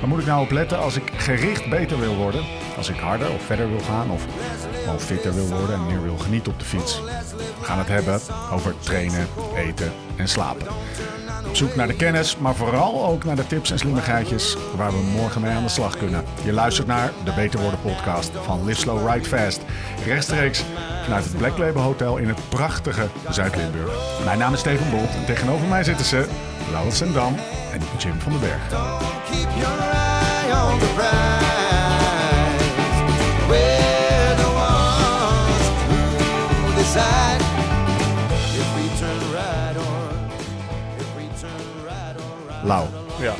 Waar moet ik nou op letten als ik gericht beter wil worden? Als ik harder of verder wil gaan of gewoon fitter wil worden en meer wil genieten op de fiets? We gaan het hebben over trainen, eten en slapen. Op zoek naar de kennis, maar vooral ook naar de tips en slimmigheidjes waar we morgen mee aan de slag kunnen. Je luistert naar de Beter Worden podcast van Live Slow Ride Fast. Rechtstreeks vanuit het Black Label Hotel in het prachtige Zuid-Limburg. Mijn naam is Steven Bolt en tegenover mij zitten ze Laurens Sendam en Jim van den Berg. Lau, Ja.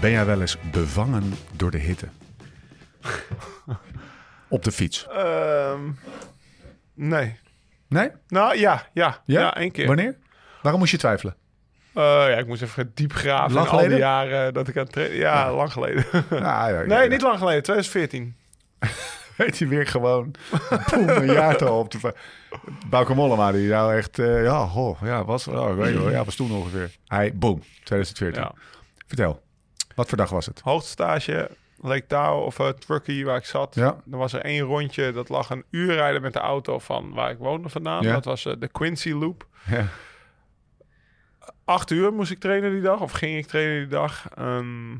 ben jij wel eens bevangen door de hitte? Op de fiets? Ehm, nee. Nee? Nou ja, ja. Ja, één keer. Wanneer? Waarom moest je twijfelen? Eh, ja, ik moest even diep graven Lang in al die geleden? jaren dat ik aan het. Ja, lang geleden. Ja, nee, niet lang geleden. 2014. Weet je weer gewoon boem, een jaartal op de... Bauke Mollema, die nou echt... eh, ja, goh, ja, was... Oh, ik weet wel, ja, was toen ongeveer. Hij, boom, 2014. Ja. Vertel, wat voor dag was het? Hoogtestage, Lake Tahoe of uh, Truckee waar ik zat. Ja. Er was er één rondje. Dat lag een uur rijden met de auto van waar ik woonde vandaan. Ja. Dat was eh, de Quincy Loop. Ja. acht uur moest ik trainen die dag, of ging ik trainen die dag. Ehm,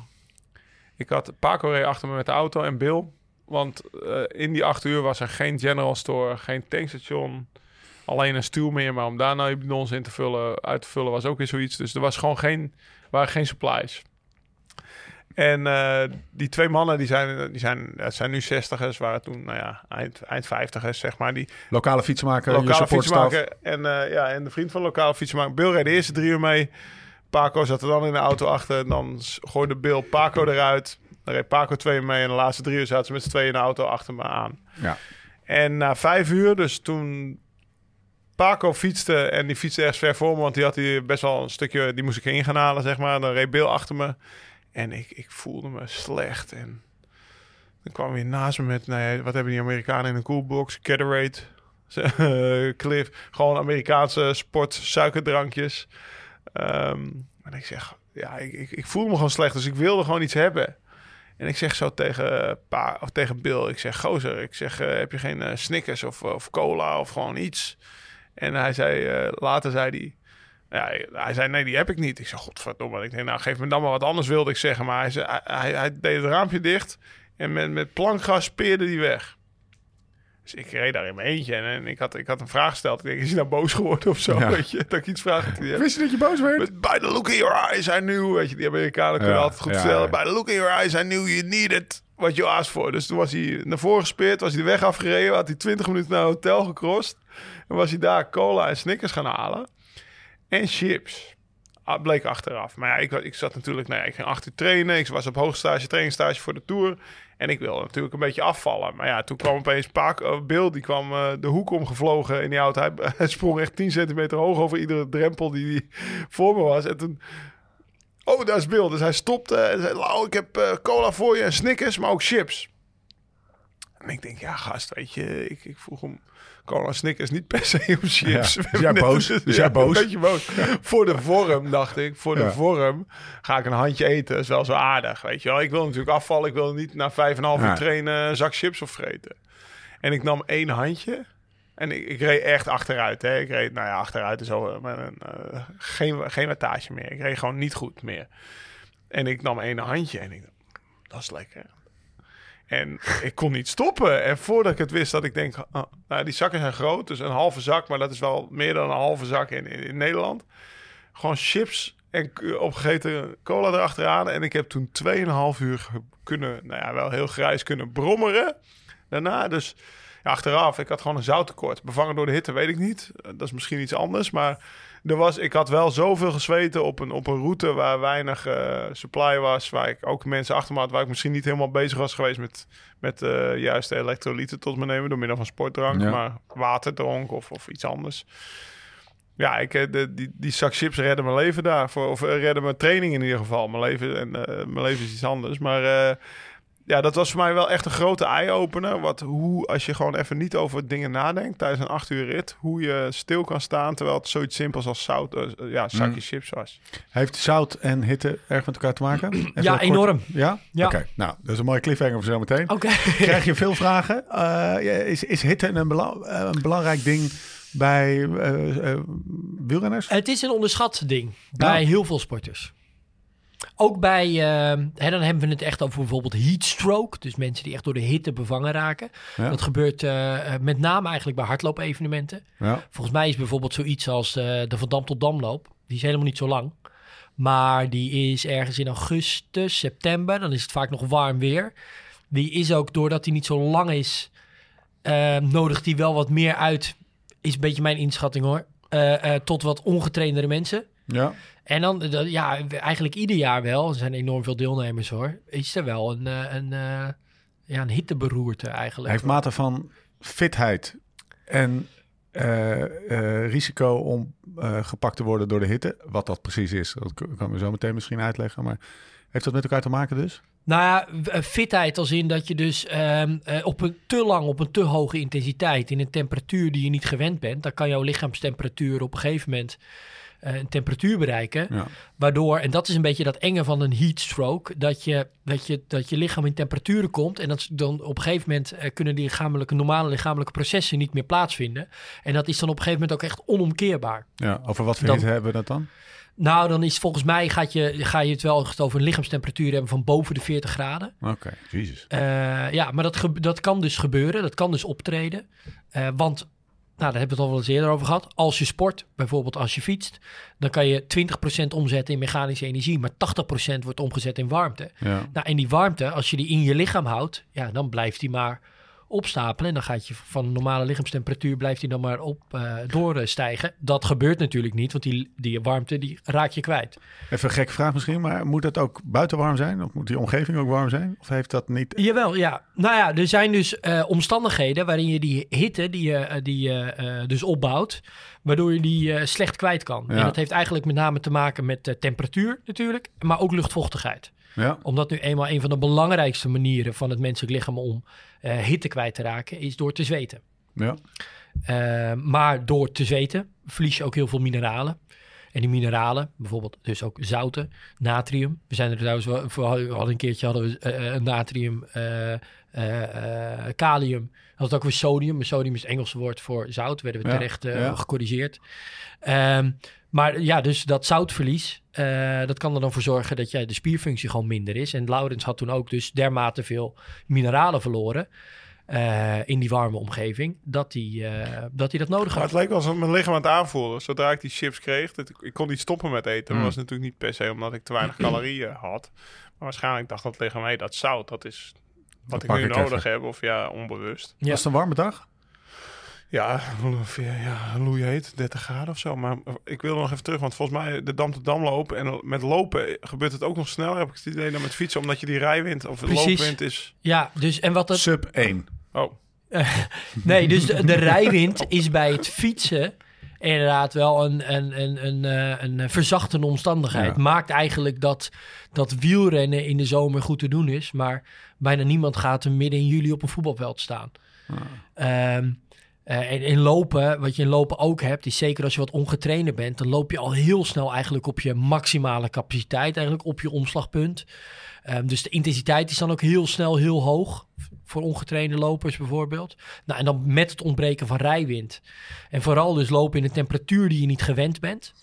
ik had Paco reed achter me met de auto en Bill. Want eh, in die acht uur was er geen general store, geen tankstation. Alleen een stuw meer, maar om daar nou je bidons in te vullen, uit te vullen was ook weer zoiets. Dus er was gewoon geen, waren geen supplies. En eh, die twee mannen, die zijn, die zijn, het zijn nu zestigers, waren toen, nou ja, eind, eind vijftigers, zeg maar. Die, Lokale fietsenmaker, je lokale fietsmaker. En, eh, ja, en de vriend van lokale fietsmaker. Bill reed de eerste drie uur mee. Paco zat er dan in de auto achter. En dan gooide Bill Paco eruit. Dan reed Paco twee mee. En de laatste drie uur zaten ze met z'n tweeën in de auto achter me aan. Ja. En na vijf uur, dus toen Paco fietste... en die fietste ergens ver voor me... want die had hier best wel een stukje... die moest ik in gaan halen, zeg maar. Dan reed Bill achter me. En ik, ik voelde me slecht. En dan kwam hij weer naast me met... Nee, wat hebben die Amerikanen in een coolbox? Gatorade, Cliff. Gewoon Amerikaanse sport, suikerdrankjes. Ehm, en ik zeg... Ja, ik, ik, ik voel me gewoon slecht. Dus ik wilde gewoon iets hebben. En ik zeg zo tegen, eh, pa, of tegen Bill, ik zeg, gozer, ik zeg, eh, heb je geen eh, Snickers of, of cola of gewoon iets? En hij zei, later zei hij, ja, hij zei, nee, die heb ik niet. Ik zeg, godverdomme. Ik denk, nou, geef me dan maar wat anders, wilde ik zeggen. Maar hij, zei, hij, hij, hij deed het raampje dicht en met, met plankgas speerde die weg. Dus ik reed daar in mijn eentje en, en ik, had, ik had een vraag gesteld. Ik denk, is hij nou boos geworden of zo? Ja. Weet je, dat ik iets vraag. Wist je dat je boos werd? But by the look in your eyes, I knew. Weet je, die Amerikanen kunnen Ja, altijd goed vertellen. By the look in your eyes, I knew you needed what you asked for. Dus toen was hij naar voren gespeerd, was hij de weg afgereden. Had hij 20 minuten naar een hotel gecrossed. En was hij daar cola en Snickers gaan halen. En chips. Ah, bleek achteraf. Maar ja, ik, ik zat natuurlijk... Nou ja, ik ging achter trainen. Ik was op hoogstage, trainingsstage voor de Tour. En ik wilde natuurlijk een beetje afvallen. Maar ja, toen kwam opeens Paak, uh, Bill, die kwam eh, de hoek omgevlogen in die auto. Hij, sprong echt 10 centimeter hoog over iedere drempel die, voor me was. En toen... Oh, daar is Bill. Dus hij stopte en zei... Lau, ik heb eh, cola voor je en Snickers, maar ook chips. En ik denk, ja gast, weet je, ik, ik vroeg hem... Cola Snickers niet per se om chips. Ja, We dus jij boos? Dus jij boos? Een beetje boos. Voor de vorm, dacht ik. Voor de Ja. vorm ga ik een handje eten. Dat is wel zo aardig, weet je wel. Ik wil natuurlijk afvallen. Ik wil niet na vijf en een half uur trainen een zak chips opvreten. En ik nam één handje. En ik, ik reed echt achteruit. Hè. Ik reed, nou ja, achteruit is maar een, eh, geen, geen wattage meer. Ik reed gewoon niet goed meer. En ik nam één handje en ik dacht, dat is lekker. En ik kon niet stoppen. En voordat ik het wist, dat ik denk, ah, nou, die zakken zijn groot, dus een halve zak, maar dat is wel meer dan een halve zak in, in, Nederland. Gewoon chips en opgegeten cola erachteraan. En ik heb toen 2,5 uur kunnen, nou ja, wel heel grijs kunnen brommeren. Daarna, dus achteraf, ik had gewoon een zouttekort. Bevangen door de hitte, weet ik niet. Dat is misschien iets anders, maar er was, ik had wel zoveel gezweten op een, op een route waar weinig eh, supply was. Waar ik ook mensen achter me had, waar ik misschien niet helemaal bezig was geweest met, met eh juist de elektrolyten tot me nemen door middel van sportdrank. Ja. Maar water dronk of, of iets anders. Ja, ik, eh, de, die, die zak chips redden mijn leven daar. Voor, of eh, redden mijn training in ieder geval. Mijn leven, en, eh, mijn leven is iets anders. Maar eh, ja, dat was voor mij wel echt een grote eye-opener. Wat, hoe, als je gewoon even niet over dingen nadenkt tijdens een acht uur rit. Hoe je stil kan staan terwijl het zoiets simpels als zout, eh, ja, een zakje Mm. chips was. Heeft zout en hitte erg met elkaar te maken? Even Ja, enorm. Ja? Ja. Oké, nou, dat is een mooie cliffhanger voor zometeen. Oké. Krijg je veel vragen? Eh, ja, is, is hitte een, bela- eh, een belangrijk ding bij eh, eh, wielrenners? Het is een onderschat ding bij Ja. heel veel sporters. Ook bij, eh, hè, dan hebben we het echt over bijvoorbeeld heatstroke. Dus mensen die echt door de hitte bevangen raken. Ja. Dat gebeurt eh, eh, met name eigenlijk bij hardloopevenementen. Ja. Volgens mij is bijvoorbeeld zoiets als eh, de Van Dam tot Damloop. Die is helemaal niet zo lang. Maar die is ergens in augustus, september. Dan is het vaak nog warm weer. Die is ook, doordat die niet zo lang is, eh, nodigt die wel wat meer uit. Is een beetje mijn inschatting hoor. tot wat ongetraindere mensen. ja. En dan, eh, dat- ja, eigenlijk ieder jaar wel. Er zijn enorm veel deelnemers hoor. Is er wel een, eh, een, eh, ja, een hitteberoerte eigenlijk. Heeft mate van fitheid en risico om gepakt te worden door de hitte. Wat dat precies is, dat kan we zo meteen misschien uitleggen. Maar heeft dat met elkaar te maken dus? Nou ja, fitheid als in dat je dus ehm, eh, op een te lang, op een te hoge intensiteit, in een temperatuur die je niet gewend bent, dan kan jouw lichaamstemperatuur op een gegeven moment een temperatuur bereiken. Ja. Waardoor, en dat is een beetje dat enge van een heat stroke, dat je, dat je, dat je lichaam in temperaturen komt en dat dan op een gegeven moment eh, kunnen die lichamelijke, normale lichamelijke processen niet meer plaatsvinden. En dat is dan op een gegeven moment ook echt onomkeerbaar. ja. Over wat voor Dan- hebben we dat dan? Nou, dan is volgens mij gaat je, ga je het wel over een lichaamstemperatuur hebben van boven de 40 graden. Oké, jezus. Eh, ja, maar dat, dat kan dus gebeuren. Dat kan dus optreden. Eh, want, nou, daar hebben we het al wel eens eerder over gehad. Als je sport, bijvoorbeeld als je fietst, dan kan je 20% omzetten in mechanische energie, maar 80% wordt omgezet in warmte. Ja. Nou, en die warmte, als je die in je lichaam houdt, ja, dan blijft die maar opstapelen. En dan gaat je van een normale lichaamstemperatuur blijft die dan maar op eh doorstijgen. Dat gebeurt natuurlijk niet, want die, die warmte die raak je kwijt. Even een gekke vraag misschien, maar moet het ook buiten warm zijn? Of moet die omgeving ook warm zijn? Of heeft dat niet... Jawel, ja. Nou ja, er zijn dus eh, omstandigheden waarin je die hitte die je eh, die, dus opbouwt, waardoor je die slecht kwijt kan. Ja. En dat heeft eigenlijk met name te maken met temperatuur natuurlijk, maar ook luchtvochtigheid. Ja, Omdat nu eenmaal een van de belangrijkste manieren van het menselijk lichaam om eh, hitte kwijt te raken, is door te zweten. ja. Eh, maar door te zweten verlies je ook heel veel mineralen. En die mineralen, bijvoorbeeld dus ook zouten, natrium. We zijn er trouwens we hadden een keertje hadden we eh, natrium, eh, eh, kalium. Dat ook weer sodium. Maar sodium is het Engelse woord voor zout. Werden we Ja, terecht ja. gecorrigeerd. Ehm, maar ja, dus dat zoutverlies, eh, dat kan er dan voor zorgen dat jij de spierfunctie gewoon minder is. En Laurens had toen ook dus dermate veel mineralen verloren eh, in die warme omgeving, dat hij eh, dat, hij dat nodig Maar had. het leek wel alsof mijn lichaam aan het aanvoelen. Zodra ik die chips kreeg, dat ik, ik kon niet stoppen met eten. Mm. Dat was natuurlijk niet per se omdat ik te weinig calorieën had. Maar waarschijnlijk dacht dat lichaam, hé, dat zout, dat is wat ik nu ik nodig even. heb. Of ja, onbewust. Ja. Was het een warme dag? Ja, ja loei heet, 30 graden of zo. Maar ik wil nog even terug, want volgens mij de Dam tot Dam lopen. En met lopen gebeurt het ook nog sneller, heb ik het idee, dan met fietsen. Omdat je die rijwind of Precies. loopwind is... Ja, dus en wat dat. Sub 1. Oh, Nee, dus de, de rijwind is bij het fietsen inderdaad wel een, een, een, een, eh, een verzachtende omstandigheid. Ja. Maakt eigenlijk dat, dat wielrennen in de zomer goed te doen is. Maar bijna niemand gaat er midden in juli op een voetbalveld staan. Ehm, eh, en in lopen, wat je in lopen ook hebt, is zeker als je wat ongetrainer bent, dan loop je al heel snel eigenlijk op je maximale capaciteit, eigenlijk op je omslagpunt. Ehm, dus de intensiteit is dan ook heel snel heel hoog. Voor ongetrainde lopers bijvoorbeeld. Nou, en dan met het ontbreken van rijwind. En vooral dus lopen in een temperatuur die je niet gewend bent.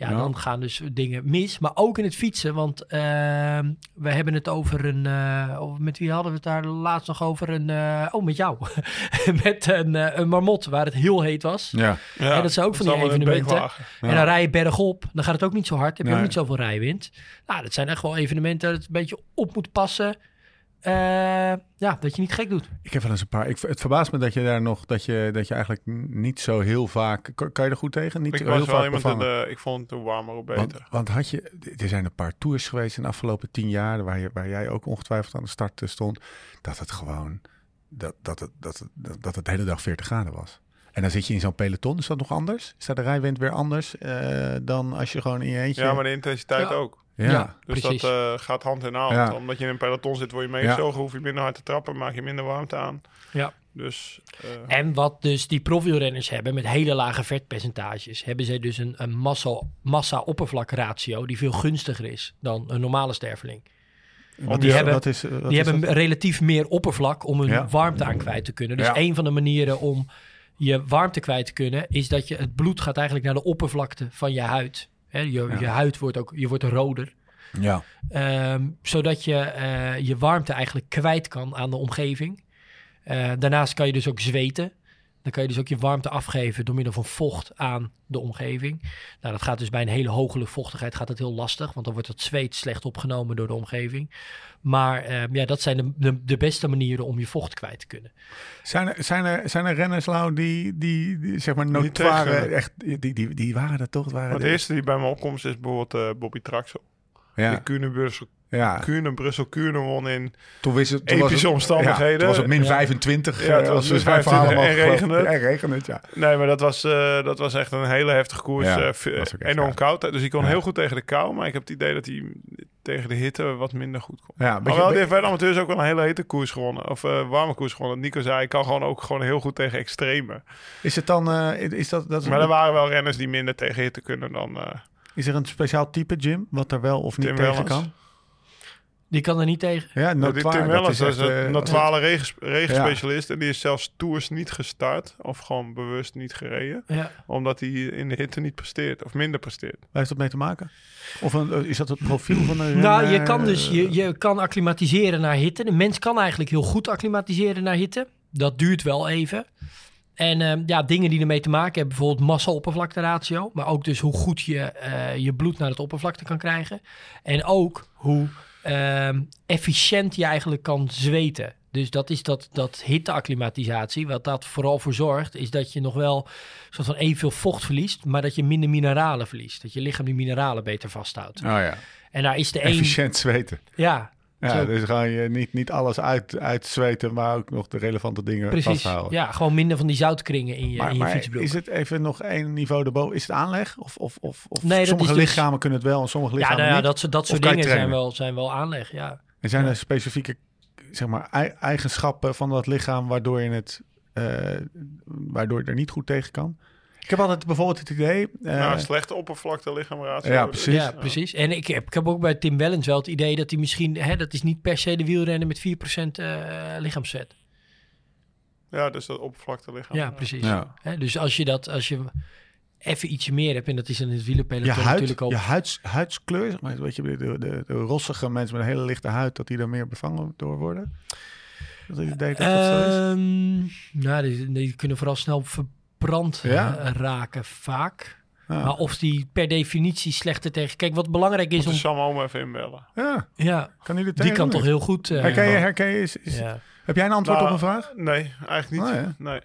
Ja, Ja. dan gaan dus dingen mis. Maar ook in het fietsen. Want ehm, we hebben het over een... eh, met wie hadden we het daar laatst nog over? Een, eh, oh, met jou. met een, eh, een marmot waar het heel heet was. Ja. ja. Ja, dat zijn ook van die evenementen. Ja. En dan rij je bergop, dan gaat het ook niet zo hard. Heb je ook Nee. niet zoveel rijwind. Nou, dat zijn echt wel evenementen dat het een beetje op moet passen. Eh, ja, dat je niet gek doet. Ik heb wel eens een paar. Ik, het verbaast me dat je daar nog, dat je, dat je eigenlijk niet zo heel vaak. Kan, kan je er goed tegen? Niet Ik heel wel vaak iemand, de, ik vond het hoe warmer hoe Want, beter. want had je, er zijn een paar tours geweest in de afgelopen tien jaar, waar, je, waar jij ook ongetwijfeld aan de start eh, stond, dat het gewoon, dat, dat, het, dat, het, dat, dat het de hele dag 40 graden was. En dan zit je in zo'n peloton, is dat nog anders? Is daar de rijwind weer anders eh, dan als je gewoon in je eentje... Ja, maar de intensiteit Ja. ook. Ja. Ja. Dus Precies. dat eh, gaat hand in hand. Ja. Omdat je in een peloton zit, word je meegezogen, hoef je minder hard te trappen, maak je minder warmte aan. Ja. Dus eh, En wat dus die profielrenners hebben met hele lage vetpercentages, hebben zij dus een, een massa, massa-oppervlakratio die veel gunstiger is dan een normale sterveling. Wat die hebben- is, wat die hebben dat? relatief meer oppervlak om hun warmte aan kwijt te kunnen. Dus een van de manieren om je warmte kwijt te kunnen, is dat je het bloed gaat eigenlijk naar de oppervlakte van je huid. Hè, je, Ja. je huid wordt ook je wordt roder. Ja. Ehm, zodat je eh, je warmte eigenlijk kwijt kan aan de omgeving. Eh, daarnaast kan je dus ook zweten. Dan kan je dus ook je warmte afgeven door middel van vocht aan de omgeving. Nou, dat gaat dus bij een hele hoge luchtvochtigheid gaat dat heel lastig, want dan wordt het zweet slecht opgenomen door de omgeving. Maar ehm, ja, dat zijn de, de, de beste manieren om je vocht kwijt te kunnen. Zijn er, zijn er, zijn er renners, Lau, die, die, die zeg maar Niet notoire, tegen- echt, die, die, die waren er toch? het Waren maar de- het eerste die bij me opkomt is bijvoorbeeld eh, Bobby Traxel. ja, Die Kuurne, Brussel, ja. Kuurne, Brussel, Kuurne won in Toen, wist het, toen was het, omstandigheden. Ja, toen was het min Ja. 25. Ja, het eh, was als we min vijf verhalen 25 en regende het. Ja, regende het, ja. Nee, maar dat was, eh, dat was echt een hele heftige koers. Ja, Eh, was echt enorm koud. Dus hij kon Ja. heel goed tegen de kou. Maar ik heb het idee dat hij tegen de hitte wat minder goed kon. Ja, Maar beetje- wel, die heeft bij de amateurs ook wel een hele hete koers gewonnen. Of eh, warme koers gewonnen. Nico zei, ik kan gewoon ook gewoon heel goed tegen extreme. is het dan, eh, is dat, dat is, Maar er waren wel renners die minder tegen hitte kunnen dan eh is er een speciaal type gym wat er wel of niet Tim tegen Wellens. kan? Die kan er niet tegen. Ja, Nou, Tim dat Wellens, dat is echt, een eh, natwale regen, regenspecialist. En die is zelfs tours niet gestart. Of gewoon bewust niet gereden. Ja. Omdat hij in de hitte niet presteert. Of minder presteert. Waar heeft dat mee te maken? Of een, eh, is dat het profiel van een Nou, je kan dus je, je kan acclimatiseren naar hitte. De mens kan eigenlijk heel goed acclimatiseren naar hitte. Dat duurt wel even. En ehm, ja, dingen die ermee te maken hebben, bijvoorbeeld massa-oppervlakteratio. Maar ook dus hoe goed je eh, je bloed naar het oppervlakte kan krijgen. En ook hoe ehm, efficiënt je eigenlijk kan zweten. Dus dat is dat, dat hitteacclimatisatie. Wat dat vooral voor zorgt, is dat je nog wel soort van evenveel vocht verliest, maar dat je minder mineralen verliest. Dat je lichaam die mineralen beter vasthoudt. Oh ja, En daar is de een. efficiënt zweten. Ja, Ja, dus ga je niet, niet alles uit, uitzweten, maar ook nog de relevante dingen precies. vasthouden. Ja, gewoon minder van die zoutkringen in je, maar in je maar fietsbroek. is het even nog één niveau erboven? Is het aanleg? Of, of, of, of Nee, dat sommige dus- lichamen kunnen het wel en sommige ja, lichamen nou ja, niet? dat, soort- dat soort dingen zijn wel, zijn wel aanleg. Ja. En zijn Ja. er specifieke zeg maar, ei- eigenschappen van dat lichaam waardoor je het eh, waardoor je er niet goed tegen kan? Ik heb altijd bijvoorbeeld het idee. eh, nou, slechte oppervlakte lichaamratio. Ja, precies. ja, precies. En ik heb, ik heb ook bij Tim Wellens wel het idee dat hij misschien... Hè, dat is niet per se de wielrennen met 4% eh lichaamsvet. Ja, dus dat oppervlakte lichaam. Ja, precies. Ja. Hè, dus als je dat... Als je even ietsje meer hebt, en dat is in het wielerpeloton huid, natuurlijk ook... je huids, huidskleur, zeg maar, weet je, de, de, de, de rossige mensen met een hele lichte huid, dat die daar meer bevangen door worden? Dat is het idee dat dat zo is? Ehm, nou, die, die kunnen vooral snel verbrand Ja. eh, raken vaak. Ja. Maar of die per definitie slechter tegen... Kijk, wat belangrijk is om... Sam even inbellen. ja, Ja, kan die kan toch heel goed... eh, Herken je, herken je is, is- ja. Heb jij een antwoord Nou, op een vraag? Nee, eigenlijk niet. Oh, ja. Nee.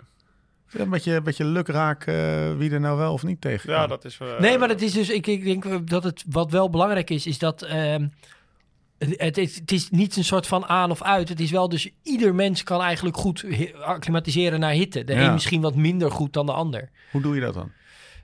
Een beetje, een beetje lukraak eh, wie er nou wel of niet tegen Ja, dat is... eh, Nee, maar het is dus, ik, ik denk dat het wat wel belangrijk is, is dat ehm, het, is, het is niet een soort van aan of uit. Het is wel dus ieder mens kan eigenlijk goed acclimatiseren naar hitte. De Ja. een misschien wat minder goed dan de ander. Hoe doe je dat dan?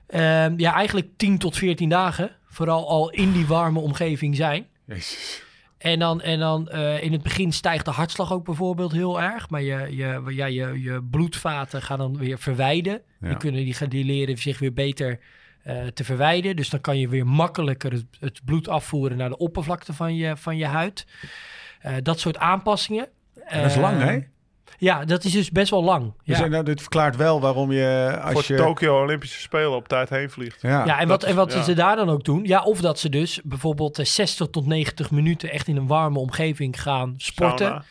Ehm, ja, eigenlijk 10 tot 14 dagen. Vooral al in die warme omgeving zijn. Jezus. En dan, en dan eh, in het begin stijgt de hartslag ook bijvoorbeeld heel erg. Maar je, je, ja, je, je bloedvaten gaan dan weer verwijden. Ja. Die, kunnen, die, gaan, die leren zich weer beter eh, te verwijden. Dus dan kan je weer makkelijker het, het bloed afvoeren naar de oppervlakte van je, van je huid. Eh, dat soort aanpassingen. En dat is lang, Eh, hè? Ja, dat is dus best wel lang. Dus Ja. eh, nou, dit verklaart wel waarom je als voor je... Tokio Olympische Spelen op tijd heen vliegt. Ja, Ja, en wat, en wat ja. ze daar dan ook doen. Ja, of dat ze dus bijvoorbeeld eh, 60 tot 90 minuten echt in een warme omgeving gaan sporten. Sauna.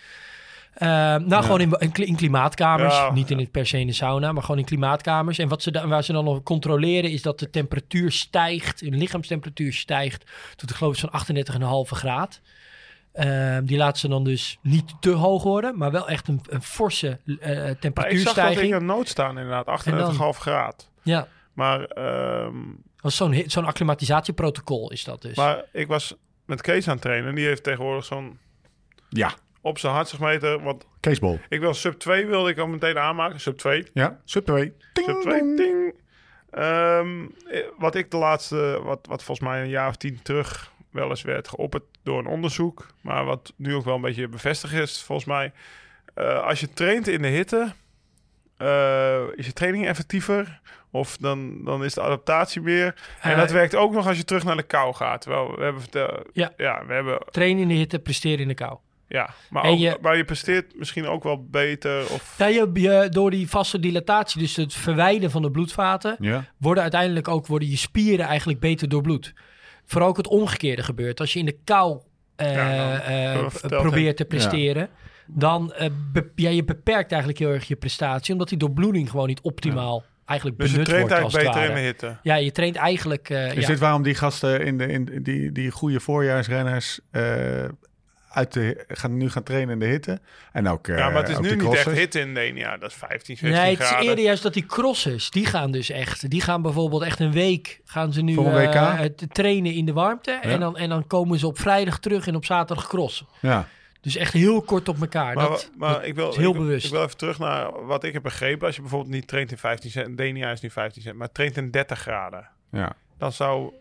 Eh, nou, gewoon in, in, kli- in klimaatkamers. Ja, niet in het per se in de sauna, maar gewoon in klimaatkamers. En wat ze da- waar ze dan nog controleren is dat de temperatuur stijgt, de lichaamstemperatuur stijgt tot ik geloof ik zo'n 38,5 graad. Ehm, die laten ze dan dus niet te hoog worden, maar wel echt een, een forse eh, Maar ik zag dat temperatuurstijging. een nood staan inderdaad, 38,5 graad. Ja, Maar, ehm, dat is zo'n zo'n acclimatisatieprotocol is dat dus. maar ik was met Kees aan het trainen. Die heeft tegenwoordig zo'n Ja, op zijn hartslagmeter. Want Keesbol. ik wil sub 2 wilde ik al meteen aanmaken. Sub 2. Ja, sub 2. Sub 2. Ding. Ehm, eh, wat ik de laatste, wat, wat volgens mij een jaar of tien terug wel eens werd geopperd door een onderzoek. Maar wat nu ook wel een beetje bevestigd is, volgens mij. Eh, als je traint in de hitte, eh, is je training effectiever. Of dan, dan is de adaptatie meer. En Eh, dat werkt ook nog als je terug naar de kou gaat. Terwijl we hebben verteld. Ja. ja, we hebben. Trainen in de hitte, presteren in de kou. Ja, maar, ook, je- maar je presteert misschien ook wel beter. Of, Ja, je, je, door die vasodilatatie, dus het verwijden van de bloedvaten, Ja. worden uiteindelijk ook worden je spieren eigenlijk beter doorbloed. Vooral ook het omgekeerde gebeurt. Als je in de kou eh, Ja, nou, eh, verteld probeert te presteren, dan eh, be- ja, je beperkt eigenlijk heel erg je prestatie, omdat die doorbloeding gewoon niet optimaal eigenlijk dus je benut traint wordt als eigenlijk het beter in de hitte. Ja, je traint eigenlijk... eh, Is ja. dit waarom die gasten in de, in die, die goede voorjaarsrenners eh, uit de, gaan nu gaan trainen in de hitte? En ook, eh, Ja, maar het is ook nu niet echt hitte in Denia. Dat is 15, 16 Nee, het is graden. eerder juist dat die crossers, die gaan dus echt, die gaan bijvoorbeeld echt een week, gaan ze nu Voor een WK? eh, het trainen in de warmte en, dan, en dan komen ze op vrijdag terug en op zaterdag crossen. Ja, Dus echt heel kort op elkaar. Maar, dat, maar dat ik, wil, is heel ik, wil- bewust. ik wil even terug naar wat ik heb begrepen. Als je bijvoorbeeld niet traint in 15 cent, Denia is nu 15 cent, maar traint in 30 graden. ja. Dan zou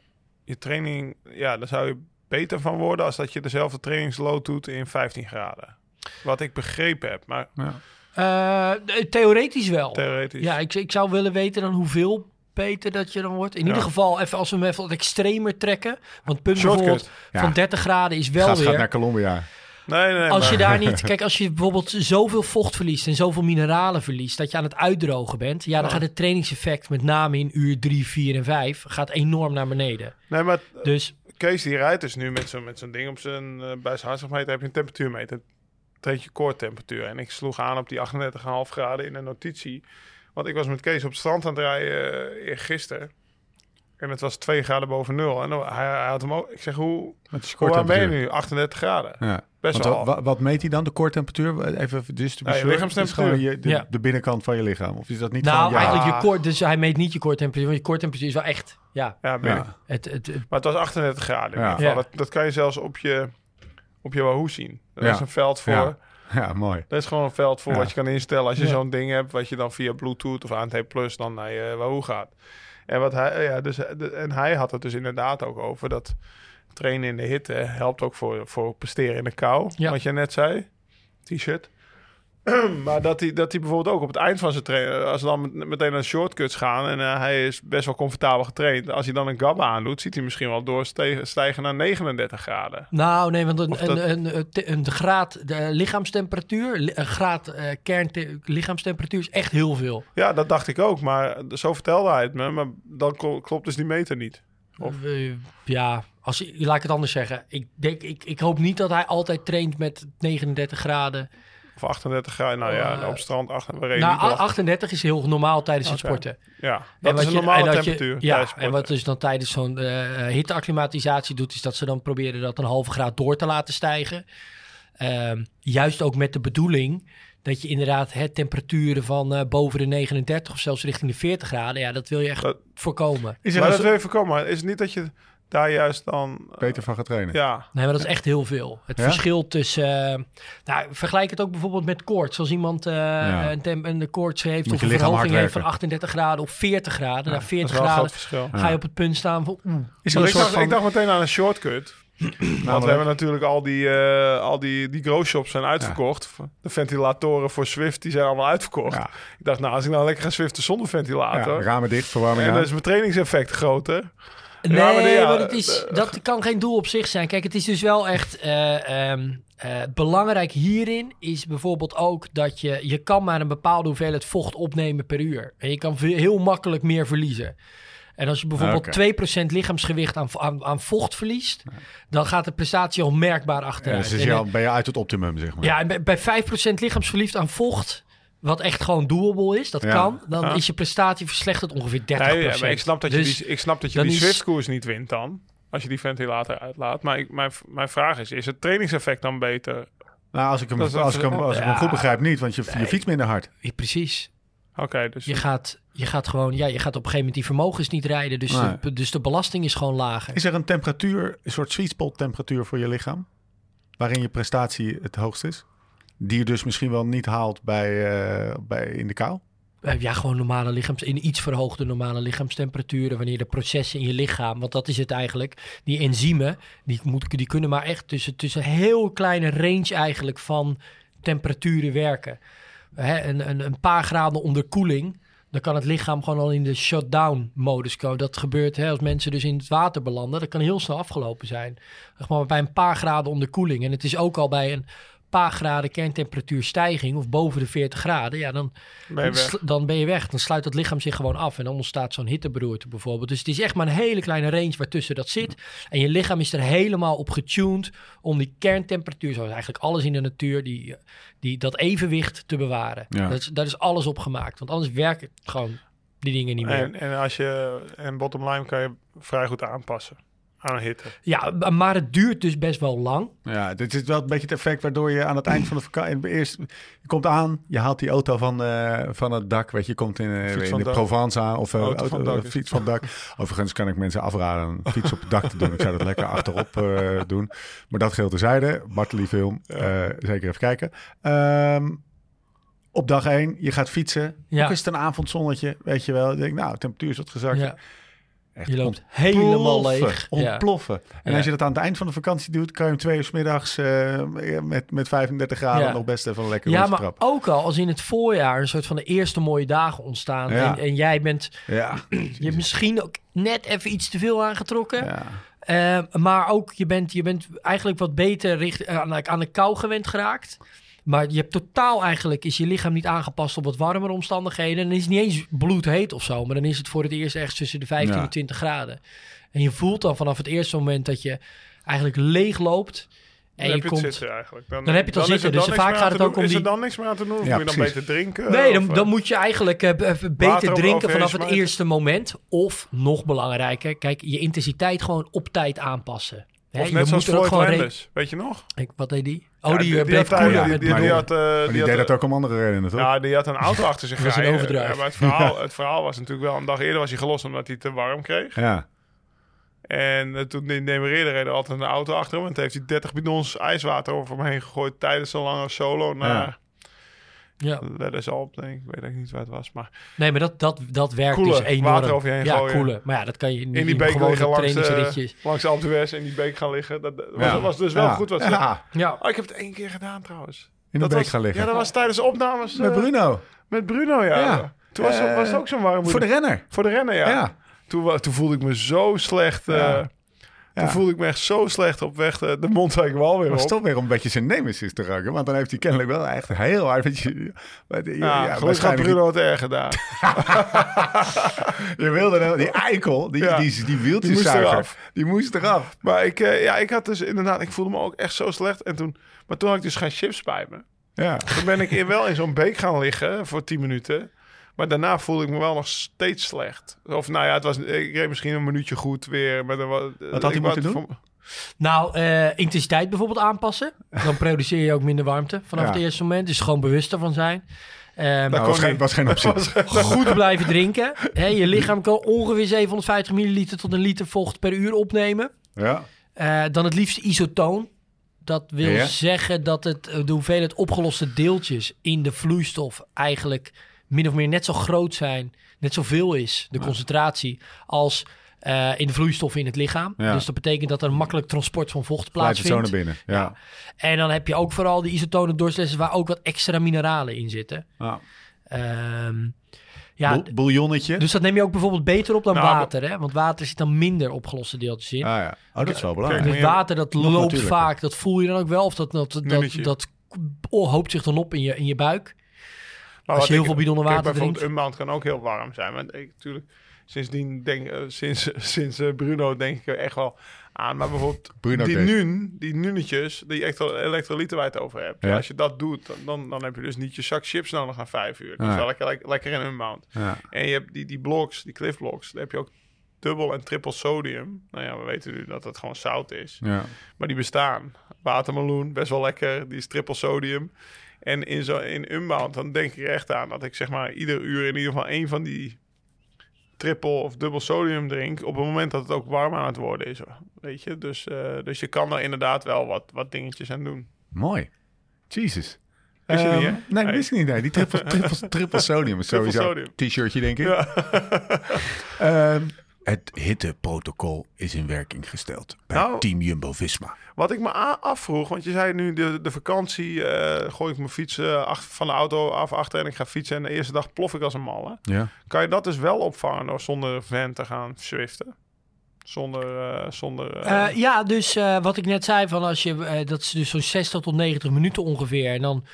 je training, ja, dan zou je beter van worden als dat je dezelfde trainingsload doet in 15 graden. Wat ik begrepen heb, maar ja. Eh, theoretisch wel. theoretisch. Ja, ik, ik zou willen weten dan hoeveel beter dat je dan wordt. In Ja. ieder geval, even, als we hem even wat extremer trekken. Want het punt Shortcut. bijvoorbeeld Ja. van 30 graden is wel Gaat, weer... gaat naar Colombia. Nee, nee, Als maar- je daar niet, kijk, als je bijvoorbeeld zoveel vocht verliest en zoveel mineralen verliest, dat je aan het uitdrogen bent, ja, dan Ja. gaat het trainingseffect met name in uur 3, 4 en 5 gaat enorm naar beneden. Nee, maar Dus Kees die rijdt dus nu met zo'n ding op zijn, eh, bij zijn hartslagmeter heb je een temperatuurmeter. Treed je koortemperatuur. En ik sloeg aan op die 38,5 graden in een notitie. Want ik was met Kees op het strand aan het rijden uh, gisteren. En het was 2 graden boven nul. En dan- hij, hij had hem ook. Ik zeg, hoe, Met de hoe warm ben je nu? 38 graden. Ja. Best Want wel. wat, meet hij dan, de koortemperatuur? Even dus Ja, je lichaamstemperatuur. je, de, Ja. de binnenkant van je lichaam. Of is dat niet nou, gewoon... Ja, eigenlijk je koort, dus hij meet niet je koortemperatuur, want je koortemperatuur is wel echt, ja, Ja, het, het, het- Maar het was 38 graden. In Ja. ieder geval. Ja. Dat, dat kan je zelfs op je, op je Wahoo zien. Er Ja. is een veld voor. Ja. ja, mooi. Er is gewoon een veld voor Ja. wat je kan instellen. Als je Ja. zo'n ding hebt, wat je dan via Bluetooth of ANT Plus dan naar je Wahoo gaat. En, wat hij, ja, dus, en hij had het dus inderdaad ook over dat trainen in de hitte helpt ook voor, voor presteren in de kou. Ja. Wat je net zei, t-shirt. maar dat hij, dat hij bijvoorbeeld ook op het eind van zijn trainen, als ze dan met- meteen naar shortcuts gaan en eh, hij is best wel comfortabel getraind. Als hij dan een gabba aandoet, ziet hij misschien wel doorstijgen naar 39 graden. Nou, nee, want een, dat- een, een, een, een graad de lichaamstemperatuur, li- een graad eh kern lichaamstemperatuur is echt heel veel. Ja, dat dacht ik ook, maar zo vertelde hij het me. Maar dan kl- klopt dus die meter niet. Of- Eh, ja, als, laat ik het anders zeggen. Ik, denk, ik, ik hoop niet dat hij altijd traint met 39 graden. Of 38 graden. Nou ja, Eh, op strand. Achter, we reden Nou, niet op. 38 is heel normaal tijdens het sporten. Ja, dat is een je- normale en dat je- temperatuur. ja, en wat dus dan tijdens zo'n eh hitteacclimatisatie doet, is dat ze dan proberen dat een halve graad door te laten stijgen. Ehm, juist ook met de bedoeling dat je inderdaad hè, temperaturen van eh, boven de 39 of zelfs richting de 40 graden, ja, dat wil je echt Dat- voorkomen. Is Maar een dat wil je voorkomen. Maar is het niet dat je daar juist dan... eh, beter van gaat trainen? Ja, Nee, maar dat is echt heel veel. Het Ja? verschil tussen... eh, nou, vergelijk het ook bijvoorbeeld met koorts. Als iemand eh, Ja. een, tem- een koorts heeft Moet of je een verhoging heeft van werken. 38 graden of 40 graden. Na dat is 40 wel een graden groot verschil. ga je op het punt staan van... Oeh, Is er ik, een soort dacht, van... ik dacht meteen aan een shortcut. Want we hebben natuurlijk al die, eh al die, die grow shops zijn uitverkocht. De ventilatoren voor Swift die zijn allemaal uitverkocht. Ja, Ik dacht, nou, als ik nou lekker ga Swiften zonder ja, ventilator. ramen dicht, verwarming en aan. dan is mijn trainingseffect groter. Nee, ja, maar dat, is, eh, dat kan geen doel op zich zijn. Kijk, het is dus wel echt eh, ehm, eh, belangrijk hierin is bijvoorbeeld ook dat je, je kan maar een bepaalde hoeveelheid vocht opnemen per uur. En je kan heel makkelijk meer verliezen. En als je bijvoorbeeld Oké. 2% lichaamsgewicht aan, aan, aan vocht verliest, dan gaat de prestatie al merkbaar Ja, achteruit. dus En, al- ben je uit het optimum, zeg maar. ja, en bij, bij 5% lichaamsverliefd aan vocht, wat echt gewoon doable is, dat Ja. kan, dan Ja. is je prestatie verslechterd ongeveer 30%. Nee, ja, maar ik snap dat je Dus die, ik snap dat je dan die Swift-koers niet wint dan. Als je die ventilator uitlaat. Maar ik, mijn, mijn vraag is, is het trainingseffect dan beter? Nou, als ik hem, Dat is- als ik hem, als ik hem Ja. goed begrijp niet, want je, je fietst minder hard. Ja, Precies. Oké, dus Je gaat, je gaat gewoon, ja, je gaat op een gegeven moment die vermogens niet rijden. Dus, Nee. de, dus de belasting is gewoon lager. Is er een temperatuur, een soort sweet spot temperatuur voor je lichaam? Waarin je prestatie het hoogst is? Die je dus misschien wel niet haalt bij, eh, bij in de kou? Eh, Ja, gewoon normale lichaams, in iets verhoogde normale lichaamstemperaturen. Wanneer de processen in je lichaam, want dat is het eigenlijk. Die enzymen, die, die kunnen maar echt tussen, tussen heel kleine range eigenlijk van temperaturen werken. Hè, een, een, een paar graden onderkoeling, dan kan het lichaam gewoon al in de shutdown modus komen. Dat gebeurt hè, als mensen dus in het water belanden. Dat kan heel snel afgelopen zijn. Maar bij een paar graden onderkoeling. En het is ook al bij een paar graden kerntemperatuurstijging of boven de 40 graden. Ja, dan, ben je dan, weg. dan ben je weg. Dan sluit het lichaam zich gewoon af en dan ontstaat zo'n hitteberoerte bijvoorbeeld. Dus het is echt maar een hele kleine range waartussen dat zit. En je lichaam is er helemaal op getuned om die kerntemperatuur, zoals eigenlijk alles in de natuur, die, die, dat evenwicht te bewaren. Ja. Dat, is, daar is alles op gemaakt. Want anders werken gewoon die dingen niet meer. En, en als je en bottom line kan je vrij goed aanpassen aan een hitte. Ja, maar het duurt dus best wel lang. Ja, dit is wel een beetje het effect waardoor je aan het eind van de vakantie... Eerst, je komt aan, je haalt die auto van, eh, van het dak. Weet je, je komt in, eh, Fiets in de dak. Provence aan. Of eh, Auto van auto- dak is- fiets van dak. Overigens kan ik mensen afraden een fiets op het dak te doen. Ik zou dat lekker achterop eh, doen. Maar dat geldt terzijde. Bartley film, eh, zeker even kijken. Ehm, op dag één, je gaat fietsen. Ja. Ook is het een avondzonnetje, weet je wel. Ik denk, nou, temperatuur is wat gezakt. Ja, Echt je loopt helemaal leeg. Ja. Ontploffen. En Ja. als je dat aan het eind van de vakantie doet, kan je om twee uur 's middags eh, met, met 35 graden Ja. nog best even een lekker Ja, maar trappen. ook al als in het voorjaar een soort van de eerste mooie dagen ontstaan. Ja. En, en jij bent, Ja. je hebt misschien ook net even iets te veel aangetrokken. ja. Eh, maar ook, je bent, je bent eigenlijk wat beter richt, eh, aan, aan de kou gewend geraakt. Maar je hebt totaal eigenlijk, is je lichaam niet aangepast op wat warmere omstandigheden. En dan is het niet eens bloedheet of zo. Maar dan is het voor het eerst echt tussen de 15 Ja. en 20 graden. En je voelt dan vanaf het eerste moment dat je eigenlijk leeg loopt. En Dan je heb je het komt... zitten eigenlijk. Dan heb je het al zitten, dus dan vaak niks meer gaat aan het te ook doen. om Is er die- dan niks meer aan te doen? Of Ja, moet je dan precies. beter drinken? Nee, dan, Of, eh, dan moet je eigenlijk eh, even beter drinken vanaf het eerste moment. Of, nog belangrijker, kijk, je intensiteit gewoon op tijd aanpassen. Of net zoals Floyd Landis. Weet je nog? Ik, wat deed die? Oh, Ja, die, eh, bleef had, koelen die- ja, die- die- die die- had, eh, die die deed had, dat ook om andere redenen, toch? Ja, die had een auto achter zich Dat was een rijden. overdrijf. Eh, Maar het verhaal, het verhaal was natuurlijk wel... Een dag eerder was hij gelost omdat hij te warm kreeg. Ja. En eh, toen demereerde reed er altijd een auto achter hem. En toen heeft hij 30 bidons ijswater over hem heen gegooid... tijdens een lange solo naar... Ja. Let us op, denk ik. Ik weet eigenlijk niet waar het was. Maar Nee, maar dat, dat, dat werkt Koelen, dus enorm. water over je heen ja, gooien. koelen. Maar ja, dat kan je niet in die beek liggen langs, trainingsritjes. langs in die beek gaan liggen. Dat, dat was, dat was dus wel Ja. goed wat ze... Ja, Ja, Oh, ik heb het één keer gedaan trouwens. in de dat beek was, gaan liggen. Ja, dat was tijdens de opnames Met eh, Bruno. met Bruno, ja. Ja. Toen was, Eh, was het ook zo'n warm Voor de renner. voor de rennen, ja. Ja. Toen, toen voelde ik me zo slecht. Ja. Toen voelde ik me echt zo slecht op weg de, de Montwijkwal weer Was op. toch weer om een beetje zijn nemesis te raken. Want dan heeft hij kennelijk wel echt heel hard... Weet je, maar Ja, waarschijnlijk- Bruno het erg gedaan. Je wilde nou, die eikel, die, Ja. die, die, Die wieltjeszuiger, die moest eraf. maar ik, eh, ja, ik had dus inderdaad, ik voelde me ook echt zo slecht. En toen, maar toen had ik dus geen chips bij me. Ja. Toen ben ik in, wel in zo'n beek gaan liggen voor 10 minuten. Maar daarna voelde ik me wel nog steeds slecht. Of nou ja, het was, ik reed misschien een minuutje goed weer. Maar dan, wa- Wat had hij ik moeten doen? voor- Nou, eh, intensiteit bijvoorbeeld aanpassen. Dan produceer je ook minder warmte vanaf Ja. het eerste moment. Dus gewoon bewuster van zijn. Ehm, Nou, kon was, geen, was geen optie. goed blijven drinken. Je lichaam kan ongeveer 750 milliliter tot een liter vocht per uur opnemen. Ja. Eh, dan het liefst isotoon. Dat wil Ja. zeggen dat het, de hoeveelheid opgeloste deeltjes in de vloeistof eigenlijk min of meer net zo groot zijn, net zoveel is, de concentratie, als eh, in de vloeistoffen in het lichaam. Ja. Dus dat betekent dat er makkelijk transport van vocht Blijft plaatsvindt. binnen. Ja. En dan heb je ook vooral die isotonen doorslessen waar ook wat extra mineralen in zitten. Ja. Ehm, ja, Bouillonnetje. dus dat neem je ook bijvoorbeeld beter op dan Nou, water, hè? Want water zit dan minder opgeloste deeltjes in. Ah ja. Oh, dat is wel belangrijk. Dus water dat loopt vaak, dat voel je dan ook wel. Of dat, dat, dat, dat, dat hoopt zich dan op in je, in je buik. Maar Als je heel ik- veel bidonnen kijk, water bijvoorbeeld drinkt. een maand kan ook heel warm zijn. Maar ik, natuurlijk, sindsdien denk eh, sinds, sinds eh, Bruno denk ik er echt wel aan. Maar bijvoorbeeld Bruno die nun, die nunnetjes, die elektro- elektrolyten waar je het over hebt. Ja. Als je dat doet, dan- dan, dan heb je dus niet je zak chips nodig na vijf uur. Dat Ja. is wel lekker, lekker, lekker in een maand. Ja. En je hebt die, die blocks, die cliff blocks, daar heb je ook dubbel en triple sodium. Nou ja, we weten nu dat het gewoon zout is. Ja. Maar die bestaan. Watermeloen, best wel lekker. Die is triple sodium. En in, zo, in Unbound, dan denk ik er echt aan dat ik zeg maar ieder uur in ieder geval één van die triple of dubbel sodium drink. Op het moment dat het ook warm aan het worden is. Weet je, dus, eh, dus je kan er inderdaad wel wat, wat dingetjes aan doen. Mooi. Jesus. Wist je Ehm, niet, hè? Nee, dat wist ik niet. Nee. Die triple, triple, triple sodium is sowieso sodium. t-shirtje, denk ik. Ja. Ehm, het hitteprotocol is in werking gesteld bij Nou. Team Jumbo-Visma. Wat ik me afvroeg, want je zei nu de, de vakantie, eh, gooi ik mijn fiets eh, van de auto af achter en ik ga fietsen. En de eerste dag plof ik als een malle. Ja. Kan je dat dus wel opvangen door zonder van te gaan swiften? Zonder, eh, zonder eh, ja, dus eh, wat ik net zei, van als je, dat is dus zo'n 60 tot 90 minuten ongeveer. En dan,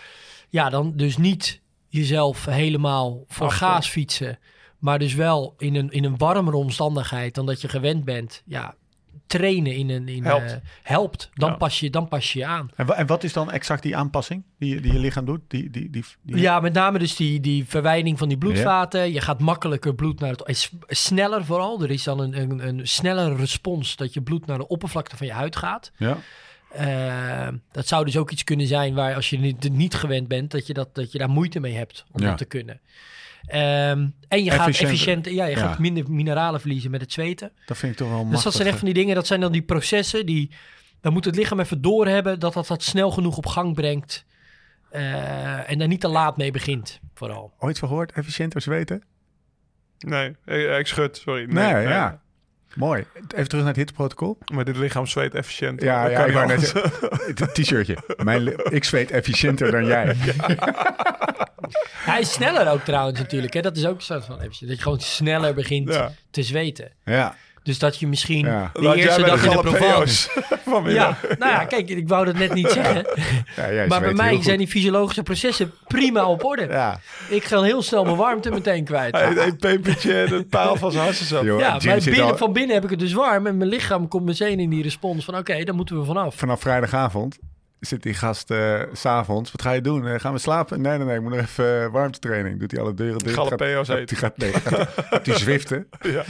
ja, dan dus niet jezelf helemaal voor gaas fietsen. Maar dus wel in een, in een warmere omstandigheid dan dat je gewend bent. Ja, trainen in een... In, Helpt. eh, helpt. Dan, Ja. pas je, dan pas je je aan. En, en wat is dan exact die aanpassing die, je- die je lichaam doet? Die, die, die, die- Ja, met name dus die, die verwijding van die bloedvaten. Je gaat makkelijker bloed naar het... Sneller vooral. Er is dan een, een, een snellere respons dat je bloed naar de oppervlakte van je huid gaat. Ja. Eh, dat zou dus ook iets kunnen zijn waar als je niet, niet gewend bent, dat je, dat, dat je daar moeite mee hebt om Ja. dat te kunnen. Ehm, en je gaat Efficiënter. ja, je Ja. gaat minder mineralen verliezen met het zweten. Dat vind ik toch wel Dus machtig. dat zijn echt van die dingen, dat zijn dan die processen die, dan moet het lichaam even doorhebben dat dat dat snel genoeg op gang brengt. Eh, en daar niet te laat mee begint, vooral. Ooit van gehoord? Efficiënter zweten? Nee, ik, ik schud, sorry. Nee, ja. Mooi. Even terug naar het hitteprotocol. Maar dit lichaam zweet efficiënt. Ja, ja kan ik wou niet net. Het t-shirtje. Mijn ik zweet efficiënter dan jij. Hij is sneller ook trouwens natuurlijk. Hè? Dat is ook een soort van efficiënt. Dat je gewoon sneller begint Ja. te zweten. Ja. Dus dat je misschien Ja. de eerste dag in de Provence... Ja, nou ja, kijk, ik wou dat net niet zeggen. ja jij maar bij mij zijn die fysiologische processen prima op orde. Ja. Ik ga heel snel mijn warmte meteen kwijt. Een pepertje en het paal van zijn. Joh, Ja, maar binnen, van binnen heb ik het dus warm. En mijn lichaam komt meteen in die respons van... oké, daar moeten we vanaf. Vanaf vrijdagavond zit die gast s s'avonds. Wat ga je doen? Eh, gaan we slapen? Nee, nee, nee. Ik moet nog even eh, warmtetraining. Doet hij alle deuren dicht? Jalapenos gaat, eten. gaat, nee, gaat, gaat hij zwiften? Ja.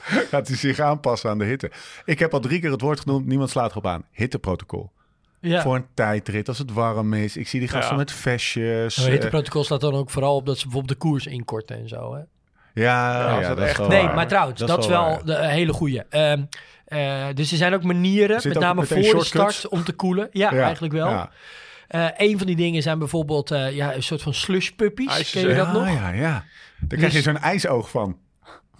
Gaat hij zich aanpassen aan de hitte? Ik heb al drie keer het woord genoemd. Niemand slaat erop aan. Hitteprotocol. Ja. Voor een tijdrit, als het warm is. Ik zie die gasten Ja. met vestjes. Het eh, hitteprotocol staat dan ook vooral op dat ze bijvoorbeeld de koers inkorten en zo. Hè? ja, ja, dat is echt- wel Nee, waar. maar trouwens, dat, is wel, de eh, hele goede. Ehm, eh, dus er zijn ook manieren, Zit met ook name voor de start, om te koelen. Ja, Ja, eigenlijk wel. ja. Eh, een van die dingen zijn bijvoorbeeld eh, ja, een soort van slush puppies. Ken je dat nog? Ja, ja, ja. Dan krijg je Dus- zo'n ijsoog van.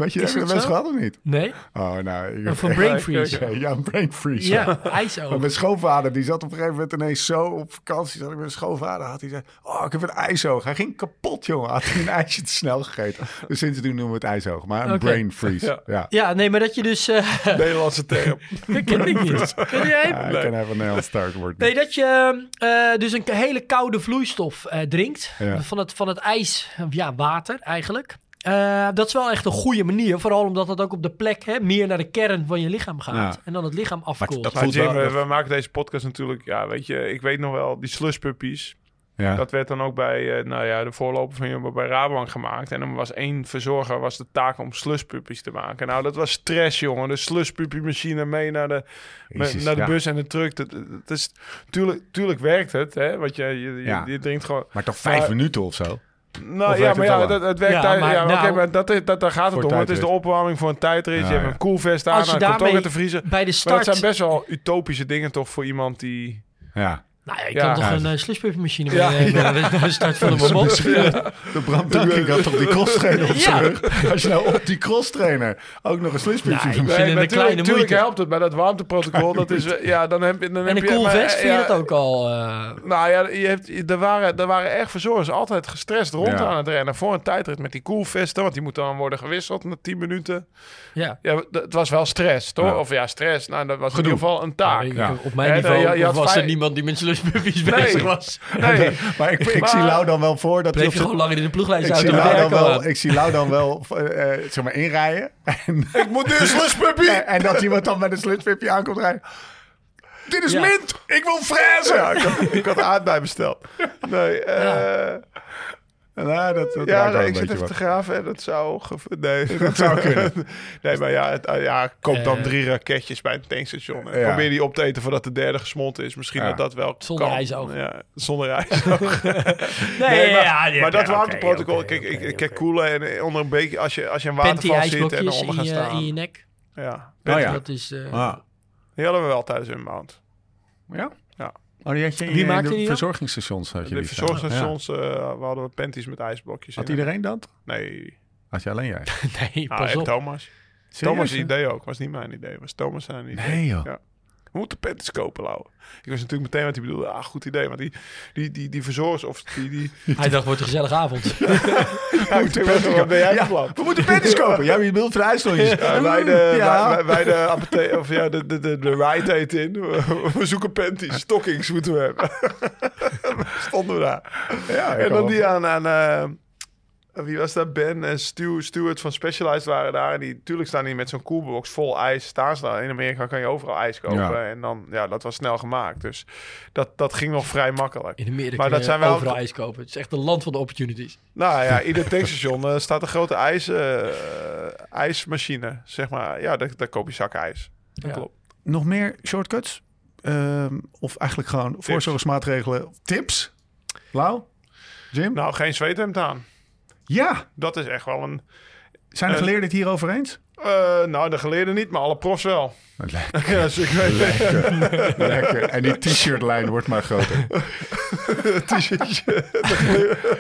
Weet je, Is heb je dat dat gehad of niet? Nee? Oh, nou. Ik van brain Ja, freeze. Ja, een brain freeze. Ja, ijsoog. mijn schoonvader, die zat op een gegeven moment ineens zo op vakantie. Zat ik met mijn schoonvader. Had hij zei, oh, ik heb een ijsoog. Hij ging kapot, jongen. Had hij een ijsje te snel gegeten. Dus sindsdien noemen we het ijsoog. Maar een brain freeze. Ja. Ja. ja. Ja, nee, maar dat je dus... eh Nederlandse term. dat ken ik niet. Ken jij? ik kan even een Nederlands startwoord. Nee, dat je eh, dus een hele koude vloeistof eh, drinkt. Ja. Van, het, van het ijs, ja, water eigenlijk. Eh, dat is wel echt een goede manier. Vooral omdat dat ook op de plek hè, meer naar de kern van je lichaam gaat. Ja. En dan het lichaam afkoelt. dat Jim, we, we maken deze podcast natuurlijk... Ja, weet je, ik weet nog wel, die slushpuppies... Ja. Dat werd dan ook bij, eh, nou ja, de voorloper van Jumbo bij Rabobank gemaakt. En dan was één verzorger, was de taak om slushpuppies te maken. Nou, dat was stress, jongen. De slushpuppy-machine mee naar de, me- naar de ja. bus en de truck. Dat, dat is, tuurlijk, tuurlijk werkt het, hè. Want je, je, je, Ja. je drinkt gewoon... Maar toch vijf Maar- minuten of zo? Nou ja, maar het ja, dat, het werkt Ja, daar- maar ja, nou- maar dat, is- dat, daar gaat het om. Het is de opwarming voor een tijdrit. Ja, je hebt een koelvest aan, dan komt ook uit te vriezen. bij de Maar dat start... zijn best wel utopische dingen toch voor iemand die... Ja. Nou ja, Ja. kan toch Ja, een uh, Ja, meenemen naar de- naar de start van de bobot. De Bram Tankink had toch die crosstrainer op zijn Ja. rug? Als je nou op die crosstrainer ook nog een slushpuntje Nee, ik maar kleine tuurlijk, tuurlijk moeite. helpt het, maar dat warmteprotocol, dat is... eh, Ja, dan heb je... Dan En heb een je, cool maar, vest, eh, vind je dat ook al... eh, Nou ja, je hebt, er, waren, er waren echt verzorgers altijd gestrest rond Ja. aan het rennen. Voor een tijdrit met die koelvesten, want die moeten dan worden gewisseld na 10 minuten. ja. Ja, het was wel stress, toch? Ja. Of ja, stress. Nou, dat was in ieder geval een taak. Ik- Ja. Op mijn niveau had was er niemand die met slushpuppies Nee. bezig was. Nee, Maar ik, ik Maar- zie Lau dan wel voor dat hij Bleef je gewoon langer in de ploeglijst ik zie, Lau dan wel, ik zie Lau dan wel eh, eh, zeg maar inrijden. En, ik moet nu een slushpuppy! en, en dat iemand dan met een slutwipje aankomt rijden. Dit is Ja. mint! Ik wil frezen! Ja, ik had, ik had aardbei besteld. Nee, eh, Nou, dat, dat Ja, nee, een ik zit even wat. te graven en dat zou... Nee, Dat zou kunnen. nee, maar ja, het, uh, ja koop dan Eh. drie raketjes bij een tankstation. En Ja. Probeer die op te eten voordat de derde gesmolten is. Misschien Ja. dat dat wel Zonder kan. ijsoog. Ja, zonder ijsoog. Nee, Nee, maar, ja, ja, maar dat ja, warmteprotocol, oké, kijk, oké, ik, ik oké, kijk koelen en eh, onder een beetje... Als je, als je een waterval zit en in gaat je, staan. in je nek. Ja, Oh ja. Dat is... eh, Ah. die hadden we wel tijdens Inbound. Ja? Ja. Oh, die had je in Wie je- maakte de die verzorgingsstations. Had je De verzorgingsstations uh, we hadden we panties met ijsblokjes Ja. Had in. iedereen dat? Nee, Had je alleen jij? nee, ah, pas op. Thomas. Serieus, Thomas' idee ook. Was niet mijn idee. Was Thomas zijn idee. Nee, joh. Ja. We moeten panties kopen, Lau. Ik was natuurlijk meteen wat hij bedoelde. Ah, goed idee. Want die, die, die, die verzorgers of die... die Hij dacht, wordt een gezellige avond. ja, ik ben jij plan? We moeten panties kopen. Ja, je beeld voor de ijsstolletjes. Ja, wij de, Ja. wij, wij de apothe- of ja, de, de, de, de ride heet in. We, we zoeken panties, stockings moeten we hebben. Stonden we daar. Ja, En dan die aan, aan eh, wie was dat? Ben en Stu, Stuart van Specialized waren daar. En die, natuurlijk staan die met zo'n koelbox vol ijs. Staan ze daar. In Amerika kan je overal ijs kopen. Ja. En dan, ja, dat was snel gemaakt. Dus dat, dat ging nog vrij makkelijk. In Amerika Maar dat zijn wel- overal ijs kopen. Het is echt een land van de opportunities. Nou ja, ieder tankstation eh, staat een grote ijs, eh, ijsmachine. Zeg maar, ja, daar, daar koop je zak ijs. Dat Ja. klopt. Nog meer shortcuts? Ehm, of eigenlijk gewoon voorzorgsmaatregelen? Tips? Lau? Jim? Nou, geen zweethemd aan. Ja. Dat is echt wel een... Zijn de Eh, geleerden het hierover eens? eh, nou, de geleerden niet, maar alle profs wel. Lekker. Ja, dus ik weet Lekker. En die t-shirtlijn wordt maar groter. t-shirtje.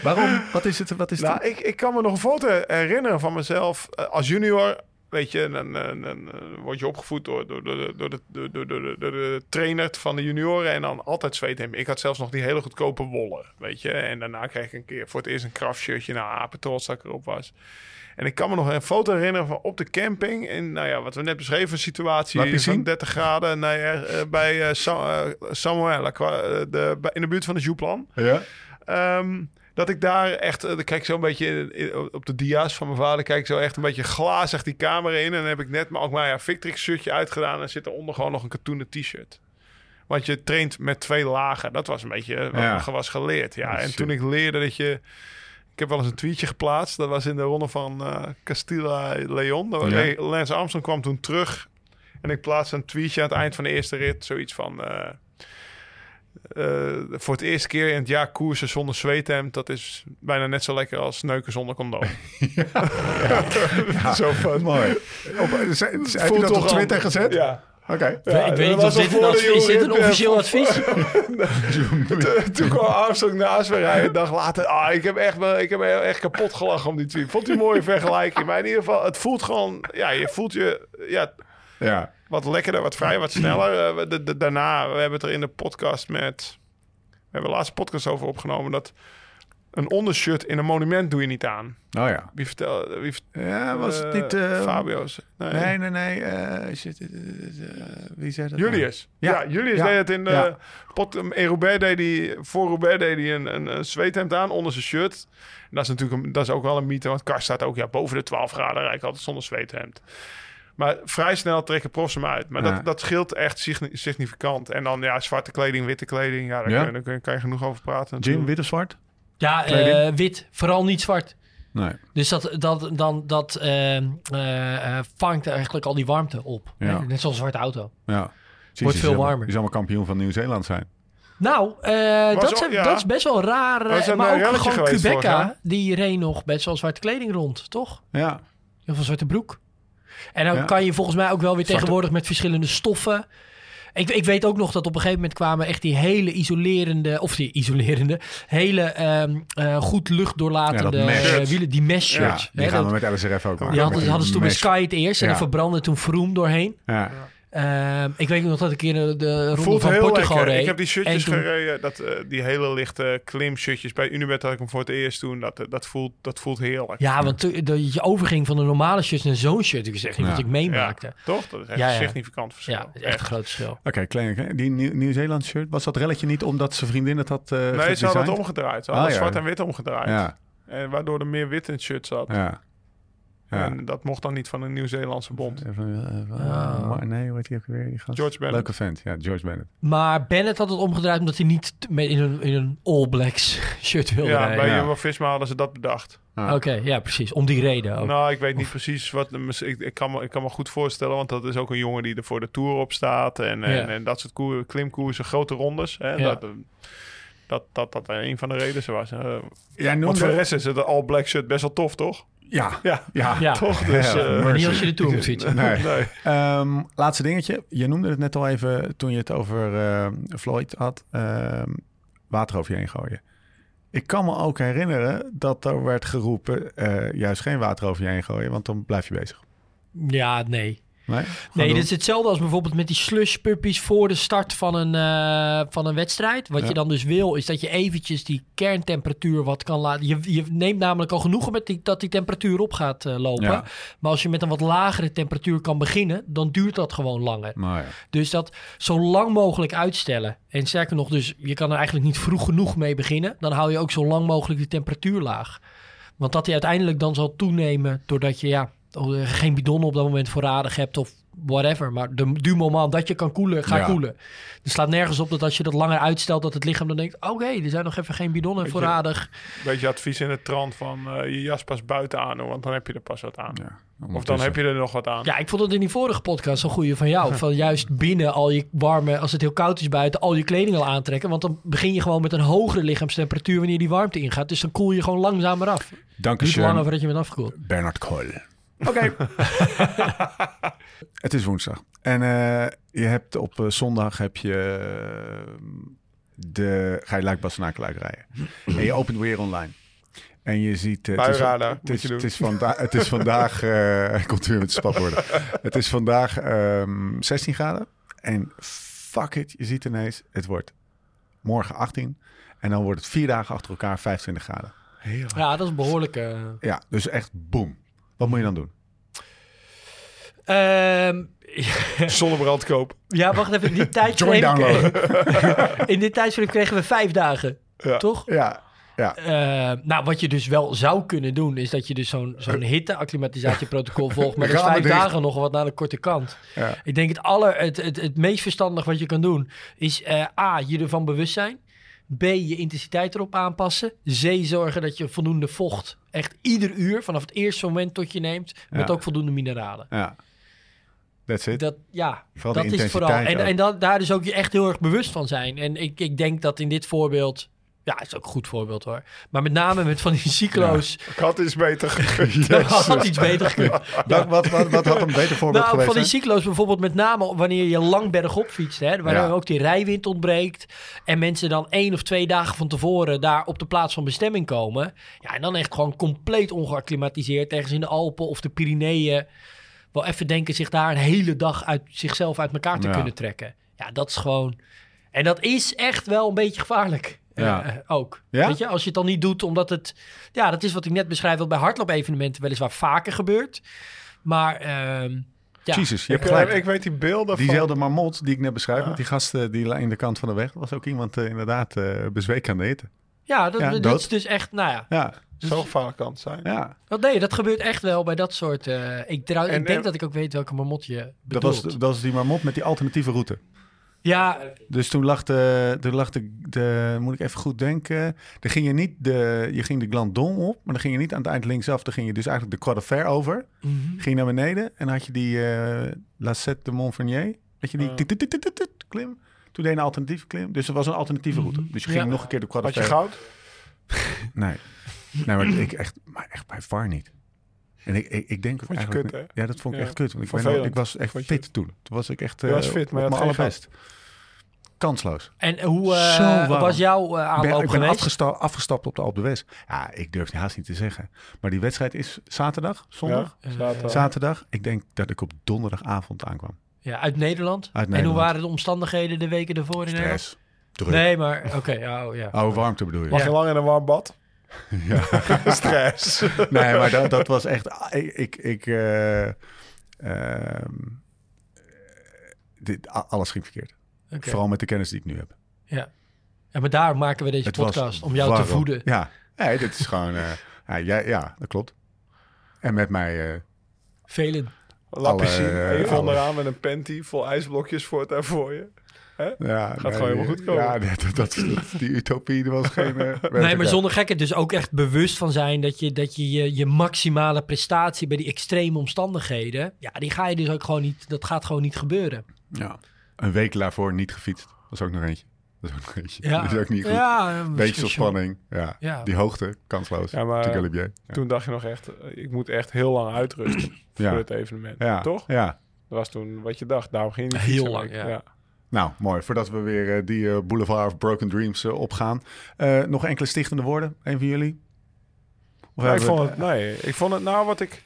Waarom? Wat is het? Wat is Nou, het? ik, ik kan me nog een foto herinneren van mezelf eh, als junior. Weet je, dan, dan, dan, eh, word je opgevoed door, door, door, de- door, de, door, door, door, de- door de trainer van de junioren. En dan altijd zweethemd. Ik had zelfs nog die hele goedkope wollen, weet je. En daarna kreeg ik een keer voor het eerst een kraftshirtje. Nou, apentrots dat ik erop was. En ik kan me nog een foto herinneren van op de camping. En nou ja, wat we net beschreven, situatie van zien. 30 graden. Nou ja, eh, bij Sa- Samuela, qua- eh, de, in de buurt van de Jouplan. Ja? Ehm, dat ik daar echt, eh, dan kijk ik zo een beetje op de dia's van mijn vader, kijk ik zo echt een beetje glazig die kamer in. En dan heb ik net maar ook maar ja, Victrix shirtje uitgedaan en zit eronder gewoon nog een katoenen t-shirt. Want je traint met twee lagen. Dat was een beetje eh, wat Ja. was geleerd. Ja. Oh, en toen ik leerde dat je... Ik heb wel eens een tweetje geplaatst. Dat was in de ronde van eh Castilla Leon. Was- Ja. Lance Armstrong kwam toen terug. En ik plaatste een tweetje aan het eind van de eerste rit. Zoiets van... eh, voor het eerste keer in het jaar koersen zonder zweethemd. Dat is bijna net zo lekker als neuken zonder condoom. Zo van... Mooi. Op, z- z- heb je Voelt dat op toch Twitter gezet? Ja. Oké. Ja, ik weet niet of dit een, advies, is dit een officieel eh, advies. Toen- Toen kwam Armstrong naast me rijden. Een dag later. Ah, ik heb echt, me- ik heb echt kapot gelachen om die tweet. Vond een mooie vergelijking. Maar in ieder geval, het voelt gewoon... Ja, je voelt je ja, Ja. Wat lekkerder, wat vrijer, wat sneller. We- de- de- daarna, we hebben het er in de podcast met... We hebben de laatste podcast over opgenomen dat... Een ondershirt in een monument doe je niet aan. Oh ja. Wie vertelde... Wie Ja, was het eh, niet... eh, Fabio's. Nee. Nee, nee, nee. wie zei dat? nou? Julius. Ja, Ja. Julius Ja. deed het in de Ja. pot. In Roubaix deed hij, voor Roubaix deed hij een, een, een zweethemd aan onder zijn shirt. En dat is natuurlijk een, dat is ook wel een mythe, want Kars staat ook ja, boven de 12 graden rijdt altijd zonder zweethemd. Maar vrij snel trekken profs hem uit. Maar Ja. dat, dat scheelt echt signi- significant. En dan ja, zwarte kleding, witte kleding. Ja, daar, Ja. Kun, je, daar kan je genoeg over praten. Jim, wit of zwart? Ja, eh, wit. Vooral niet zwart. Nee. Dus dat, dat, dan, dat ehm, eh, eh, vangt eigenlijk al die warmte op. Ja. Hè? Net zoals een zwarte auto. Ja. Wordt veel warmer. Je zal maar kampioen van Nieuw-Zeeland zijn. Nou, eh, dat, ja. dat is best wel raar. Maar ook gewoon Quebeca, die reed nog best wel zwarte kleding rond, toch? Ja. Of een zwarte broek. En dan Ja. kan je volgens mij ook wel weer Zwarte- tegenwoordig met verschillende stoffen. Ik, ik weet ook nog dat op een gegeven moment kwamen echt die hele isolerende, of die isolerende, hele ehm, eh, goed luchtdoorlatende Ja, eh, wielen, die mesh Ja, shirts. die hè, gaan dat- we met LSRF ook maken. die hadden, hadden ze toen bij. Sky het eerst en Ja. dan verbrandde toen Vroom doorheen. Ja. Ehm, ik weet nog dat ik een keer de, de ronde Voelt van heel Portugal lekker. reed. Ik heb die shirtjes En toen- gereden. Dat, eh, die hele lichte klimshirtjes. Bij Unibet had ik hem voor het eerst toen. Dat, eh, dat, voelt, dat voelt heerlijk. Ja, want dat je overging van de normale shirts naar zo'n shirt. Ik zeg niet Ja. wat ik meemaakte. Ja, toch? Dat is echt Ja, ja. een significant verschil. Ja, dat is echt een groot verschil. Oké, klein. Die Nieuw- Nieuw-Zeeland shirt, was dat relletje niet omdat zijn vriendin het had eh Nee, ze hadden het omgedraaid. Ze Ah, hadden ja. zwart en wit omgedraaid. Ja, En waardoor er meer wit in het shirt zat. ja. Ja. En dat mocht dan niet van een Nieuw-Zeelandse bond. Ah. maar nee, hoe heet die ook weer? Die gast? George Bennett. Leuke vent, ja, George Bennett. Maar Bennett had het omgedraaid omdat hij niet met in een, in een All Blacks shirt wilde Ja, rijden. bij Ja. Jumbo-Visma hadden ze dat bedacht. Ah. Oké, ja, precies. Om die reden ook. Nou, ik weet niet precies wat. Ik, ik, kan me, ik kan me goed voorstellen, want dat is ook een jongen die er voor de tour op staat. En, en, Ja. en dat soort koer, klimkoersen, grote rondes. Hè, Ja. dat, dat, dat dat een van de redenen was. Eh, Jij want noemde... voor de rest is het All Black shirt best wel tof, toch? Ja, Ja, ja. Ja. toch? Dus, Ja, eh, maar niet als je de Tour moet fietsen. Nee. nee. Ehm, laatste dingetje. Je noemde het net al even toen je het over eh, Floyd had. Ehm, water over je heen gooien. Ik kan me ook herinneren dat er werd geroepen... eh, juist geen water over je heen gooien, want dan blijf je bezig. Ja, nee. Nee, Nee, dit is hetzelfde als bijvoorbeeld met die slush puppies voor de start van een, eh, van een wedstrijd. Wat Ja. je dan dus wil, is dat je eventjes die kerntemperatuur wat kan laten. Je, je neemt namelijk al genoegen met die, dat die temperatuur op gaat eh, lopen. Ja. Maar als je met een wat lagere temperatuur kan beginnen, dan duurt dat gewoon langer. Nou ja. Dus dat zo lang mogelijk uitstellen. En sterker nog, dus je kan er eigenlijk niet vroeg genoeg mee beginnen. Dan hou je ook zo lang mogelijk die temperatuur laag. Want dat die uiteindelijk dan zal toenemen doordat je ja, geen bidon op dat moment voorradig hebt of whatever. Maar de, du moment dat je kan koelen, ga Ja. koelen. Er slaat nergens op dat als je dat langer uitstelt, dat het lichaam dan denkt... oké, er zijn nog even geen bidonnen Weet je- voorradig. Beetje advies in het trant van eh, je jas pas buiten aan doen, want dan heb je er pas wat aan. ja. Of dan heb je er nog wat aan. Ja, ik vond het in die vorige podcast een goede van jou. Van juist binnen al je warme, als het heel koud is buiten, al je kleding al aantrekken. Want dan begin je gewoon met een hogere lichaamstemperatuur wanneer die warmte ingaat. Dus dan koel je gewoon langzamer af. Dank Duurt je, langer voordat je bent afgekoeld. Bernard Kool. Oké. het is woensdag. En eh, je hebt op eh, zondag heb je eh, de, ga je Luik Bastenaken Luik rijden. en je opent weer online. En je ziet... het is- het is, het is, vanda het is vandaag... eh, komt weer met de spatwoorden. het is vandaag ehm 16 graden. En fuck it, je ziet ineens... Het wordt morgen 18. En dan wordt het vier dagen achter elkaar 25 graden. Ja, dat is behoorlijk. eh Ja, dus echt boom. Wat moet je dan doen? Ehm, Zonnebrand koop. ja, wacht even. In Join tijdframe, downloaden. in dit tijdframe kregen we vijf dagen. Ja. Toch? Ja, ja. Eh, nou, wat je dus wel zou kunnen doen, is dat je dus zo'n zo'n hitte-acclimatisatieprotocol volgt. Maar dat is Ramen vijf dagen nog wat naar de korte kant. Ja. Ik denk het, aller, het, het, het meest verstandig wat je kan doen, is eh, A, je ervan bewust zijn. B, je intensiteit erop aanpassen. C, zorgen dat je voldoende vocht echt ieder uur, vanaf het eerste moment tot je neemt, met Ja. ook voldoende mineralen. Ja. That's it. Dat, ja, Vooral dat is vooral. En, ook. en dat, daar dus ook je echt heel erg bewust van zijn. En ik, ik denk dat in dit voorbeeld, ja, is ook een goed voorbeeld hoor. Maar met name met van die cyclo's, Ik had iets beter gekund. dat had iets beter gekund. Wat, wat, wat, wat had een beter voorbeeld Nou, geweest? van die cyclo's bijvoorbeeld met name wanneer je lang bergop fietst, hè, waar Ja. ook die rijwind ontbreekt en mensen dan één of twee dagen van tevoren daar op de plaats van bestemming komen, ja, en dan echt gewoon compleet ongeacclimatiseerd ergens in de Alpen of de Pyreneeën, wel even denken zich daar een hele dag uit zichzelf uit elkaar te Ja. kunnen trekken. Ja, dat is gewoon, en dat is echt wel een beetje gevaarlijk. Ja. eh, ook. Ja? Weet je, als je het dan niet doet, omdat het, ja, dat is wat ik net beschrijf, wat bij hardloop-evenementen weliswaar vaker gebeurt. Maar, ehm ja. Jezus, je Ik, hebt gelijk. eh, ik weet die beelden van... Diezelfde marmot die ik net beschrijf, met die gasten die in de kant van de weg, was ook iemand eh, inderdaad eh bezweek aan de hitte. Ja, dat, Ja, dat dood. is dus echt, nou ja. Ja, Zo gevaarlijk kan het zijn. ja. Dat, nee, dat gebeurt echt wel bij dat soort... eh, ik, trouw, En, ik denk eh, dat ik ook weet welke marmot je Dat bedoelt. was, dat was die marmot met die alternatieve route. Ja, Dus toen lag de, toen lag de, de, moet ik even goed denken, dan ging je niet de, je ging de Glandon op, maar dan ging je niet aan het eind linksaf, dan ging je dus eigenlijk de Croix over, mhm. ging je naar beneden en had je die eh La Sette de Montfernier, weet je, die Ja. tit- tit- tit- tit- tit- klim. Toen deed je een alternatieve klim, dus er was een alternatieve route. Mhm. Dus je ging Ja. nog een keer de Croix Had je goud? Nee, nee maar, ik echt, maar echt bij VAR niet. En ik, ik, ik denk ook Vond je eigenlijk... kut, Ja, dat vond ik Ja. echt kut. Want ik, ben, ik was echt Vond je- fit toen. Toen was ik echt Je was eh, fit, maar op mijn allerbest. Kansloos. En hoe eh, was jouw eh, Ik ben, aanloop ik ben geweest? afgesta- afgestapt op de Alpe d'Huez. Ja, ik durf het haast niet te zeggen. Maar die wedstrijd is zaterdag, zondag? Ja, zaterdag. Zaterdag. Ik denk dat ik op donderdagavond aankwam. Ja, uit Nederland. Uit En hoe Nederland. waren de omstandigheden de weken ervoor in Nederland? Stress. Druk. Nee, maar oké, ja, oh, ja. Oh, warmte bedoel je? Lag je lang in een warm bad? Ja. Stress. nee, maar dat, dat was echt... Ik... ik, ik eh, ehm, dit, alles ging verkeerd. Oké. Vooral met de kennis die ik nu heb. Ja. ja, maar daar maken we deze Het podcast om jou te voeden. Ja, nee, dit is gewoon... eh, ja, ja, ja, dat klopt. En met mij... eh, Velen. La Alle, piscine. En je eh, vond alle- eraan met een panty vol ijsblokjes voor het daar voor je. Ja, gewoon helemaal goed komen. Ja, dat, dat, dat- die utopie dat was geen... eh, Nee, maar zonder gekheid dus ook echt bewust van zijn dat je dat je, je je maximale prestatie bij die extreme omstandigheden, ja, die ga je dus ook gewoon niet, dat gaat gewoon niet gebeuren. Ja. Een week daarvoor niet gefietst. Dat is ook nog eentje. Dat is ook nog eentje. Ja, Dat is ook niet goed. Ja, een Beetje spanning. Ja. Ja. Die hoogte, kansloos. Ja, maar- Natuurlijk Olivier. Ja. Toen dacht je nog echt, ik moet echt heel lang uitrusten Ja. voor het evenement. Ja. Toch? Ja. Dat was toen wat je dacht. Daarom ging je niet Heel lang, ja. Nou, mooi. Voordat we weer eh, die eh, Boulevard of Broken Dreams eh, opgaan. Eh, nog enkele stichtende woorden? Een van jullie? Of Ja, ik vond het, nee, ik vond het nou wat ik...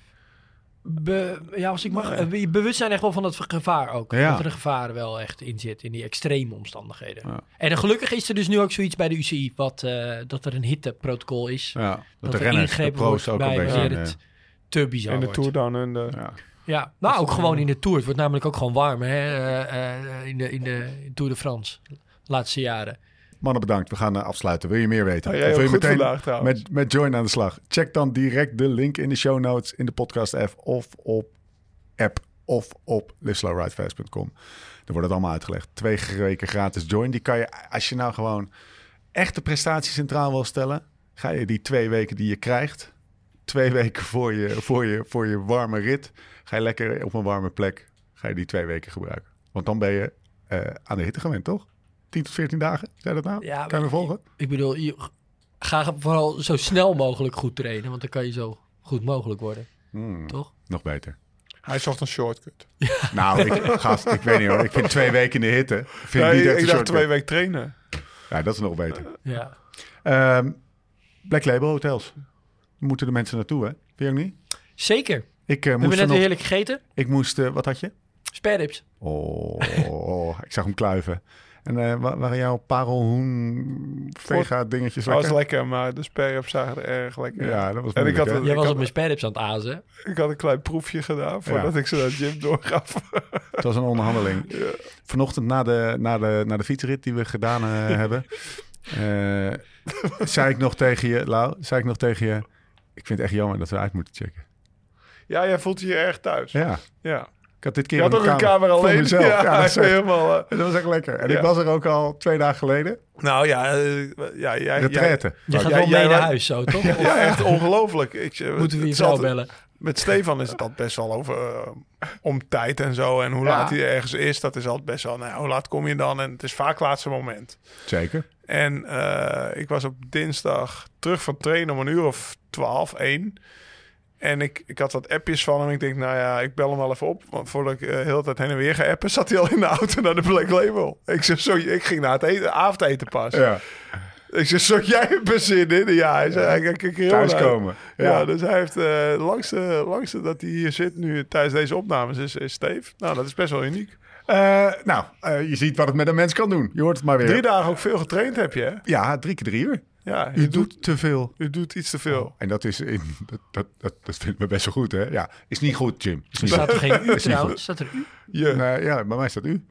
Be- ja, als ik mag, eh, je bewustzijn echt wel van het gevaar ook. Ja. Dat er een gevaar wel echt in zit, in die extreme omstandigheden. Ja. En dan gelukkig is er dus nu ook zoiets bij de UCI, wat, eh, dat er een hitteprotocol is. Ja, dat, dat de er renners, de pro's ook een bij beetje... eh, het te bizar in de wordt. Tour Down Under. Ja. Nou ook gewoon in de Tour. Het wordt namelijk ook gewoon warm hè? eh, eh, in, de, in de Tour de France. De laatste jaren. Mannen, bedankt. We gaan eh, afsluiten. Wil je meer weten? Ja, Of wil ook je goed vandaag trouwens. met, met Join aan de slag? Check dan direct de link in de show notes, in de podcast app of op app of op liveslowridefast.com. Daar wordt het allemaal uitgelegd. Twee weken gratis Join. Die kan je, als je nou gewoon echt de prestatie centraal wil stellen, ga je die twee weken die je krijgt, twee weken voor je, voor je, voor je warme rit, ga je lekker op een warme plek, ga je die twee weken gebruiken. Want dan ben je eh, aan de hitte gewend, toch? 10 tot 14 dagen, zei dat nou? Ja, kan je me volgen? Ik bedoel, je, ga vooral zo snel mogelijk goed trainen. Want dan kan je zo goed mogelijk worden. Hmm, Toch? nog beter. Hij zocht een shortcut. Nou, ik, gast, ik weet niet hoor. Ik vind twee weken in de hitte. Vind Ja, ik niet ik dacht shortcut. twee weken trainen. Ja, dat is nog beter. Ja. Ehm, Black Label Hotels. Moeten de mensen naartoe, hè? Vind je ook niet? Zeker. Ik, eh, We moest hebben net weer vanochtend- heerlijk gegeten. ik moest... eh, wat had je? Sperrips. Oh, ik zag hem kluiven. En eh, wa- waren jouw parelhoen vega dingetjes Dat was lekker? lekker, maar de sperrips zagen er erg lekker Ja, dat was En ik had Jij was had- op mijn sperrips aan het azen. Ik had een klein proefje gedaan voordat Ja. ik ze naar de gym doorgaf. Het was een onderhandeling. Vanochtend na de, na, de, na de fietsrit die we gedaan hebben... eh, zei ik nog tegen je, Lau, zei ik nog tegen je... Ik vind het echt jammer dat we uit moeten checken. Ja, jij voelt je hier erg thuis. Ja. Ja, ik had dit keer Je had een ook een voor alleen. mezelf. Ja, Ja, dat, helemaal... eh, dat was echt lekker. En Ja. ik was er ook al twee dagen geleden. nou ja, eh, ja, jij... Retraite. Je gaat jij- wel jij mee naar wa- huis zo, toch? jij- Ja, echt ongelooflijk. Ik, eh, Moeten we je het vrouw altijd- bellen? Met Stefan is het altijd best wel over om tijd en zo. En hoe Ja. laat hij ergens is, dat is altijd best wel... Nou, ja, hoe laat kom je dan? En het is vaak laatste moment. Zeker. En eh, ik was op dinsdag terug van trainen om een uur of 12, 1. En ik, ik had wat appjes van hem. Ik denk, nou ja, ik bel hem wel even op. Want voordat ik eh, de hele tijd heen en weer ga appen, zat hij al in de auto naar de Black Label. Ik zeg, zo, ik ging naar het eten, avondeten pas. Ja. Ik zeg, zo, jij er zin in? Ja, hij zei, hij heel naar uit. Thuiskomen. Ja. Ja. dus hij heeft eh langste, langste dat hij hier zit nu tijdens deze opnames is, is Steve. Nou, dat is best wel uniek. Eh, nou, je ziet wat het met een mens kan doen. Je hoort het maar weer. Drie dagen ook veel getraind heb je, hè? Ja, drie keer drie uur. Ja, je U doet, doet te veel. u doet iets te veel. En dat is in, dat, dat, dat, dat vindt me best wel goed, hè? Ja, is niet goed, Jim. Is Staat er geen u. Staat er u? Je. Nee, ja, bij mij staat u.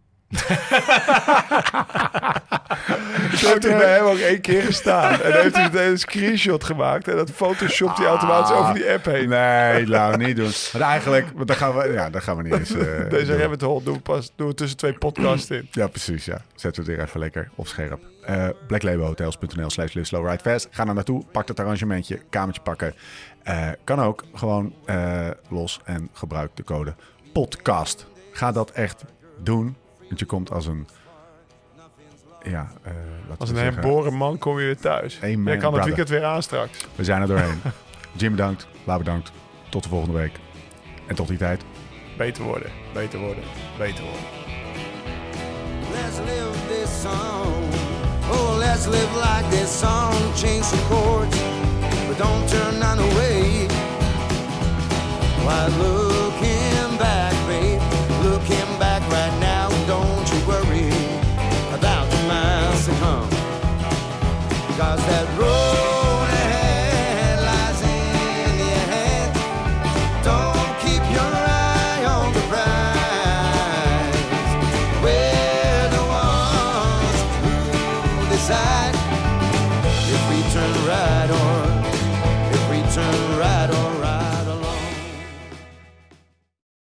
Zo heeft hij bij hem ook één keer gestaan. En dan heeft hij meteen een screenshot gemaakt. En dat photoshopt hij automatisch over die app heen. Nee, laat niet doen. Want eigenlijk, want daar gaan we, ja, daar gaan we niet eens. eh, Deze rabbit hole doen we, pas, doen we tussen twee podcasts in. Ja, precies. Ja. Zetten we het weer even lekker op scherp. Eh blacklabelhotels.nl slash live slow ride fast. Ga daar naartoe, pak het arrangementje, kamertje pakken. Eh, kan ook gewoon los en gebruik de code podcast. Ga dat echt doen. Want je komt als een... Ja, eh laten Als een herboren man kom je weer thuis. Amen, Jij kan het brother. weekend weer aan straks. We zijn er doorheen. Jim bedankt, La bedankt. Tot de volgende week. En tot die tijd. Beter worden, beter worden, beter worden. Let's live this song. Oh, let's live like this song. Change some chords, but don't turn none away. Why,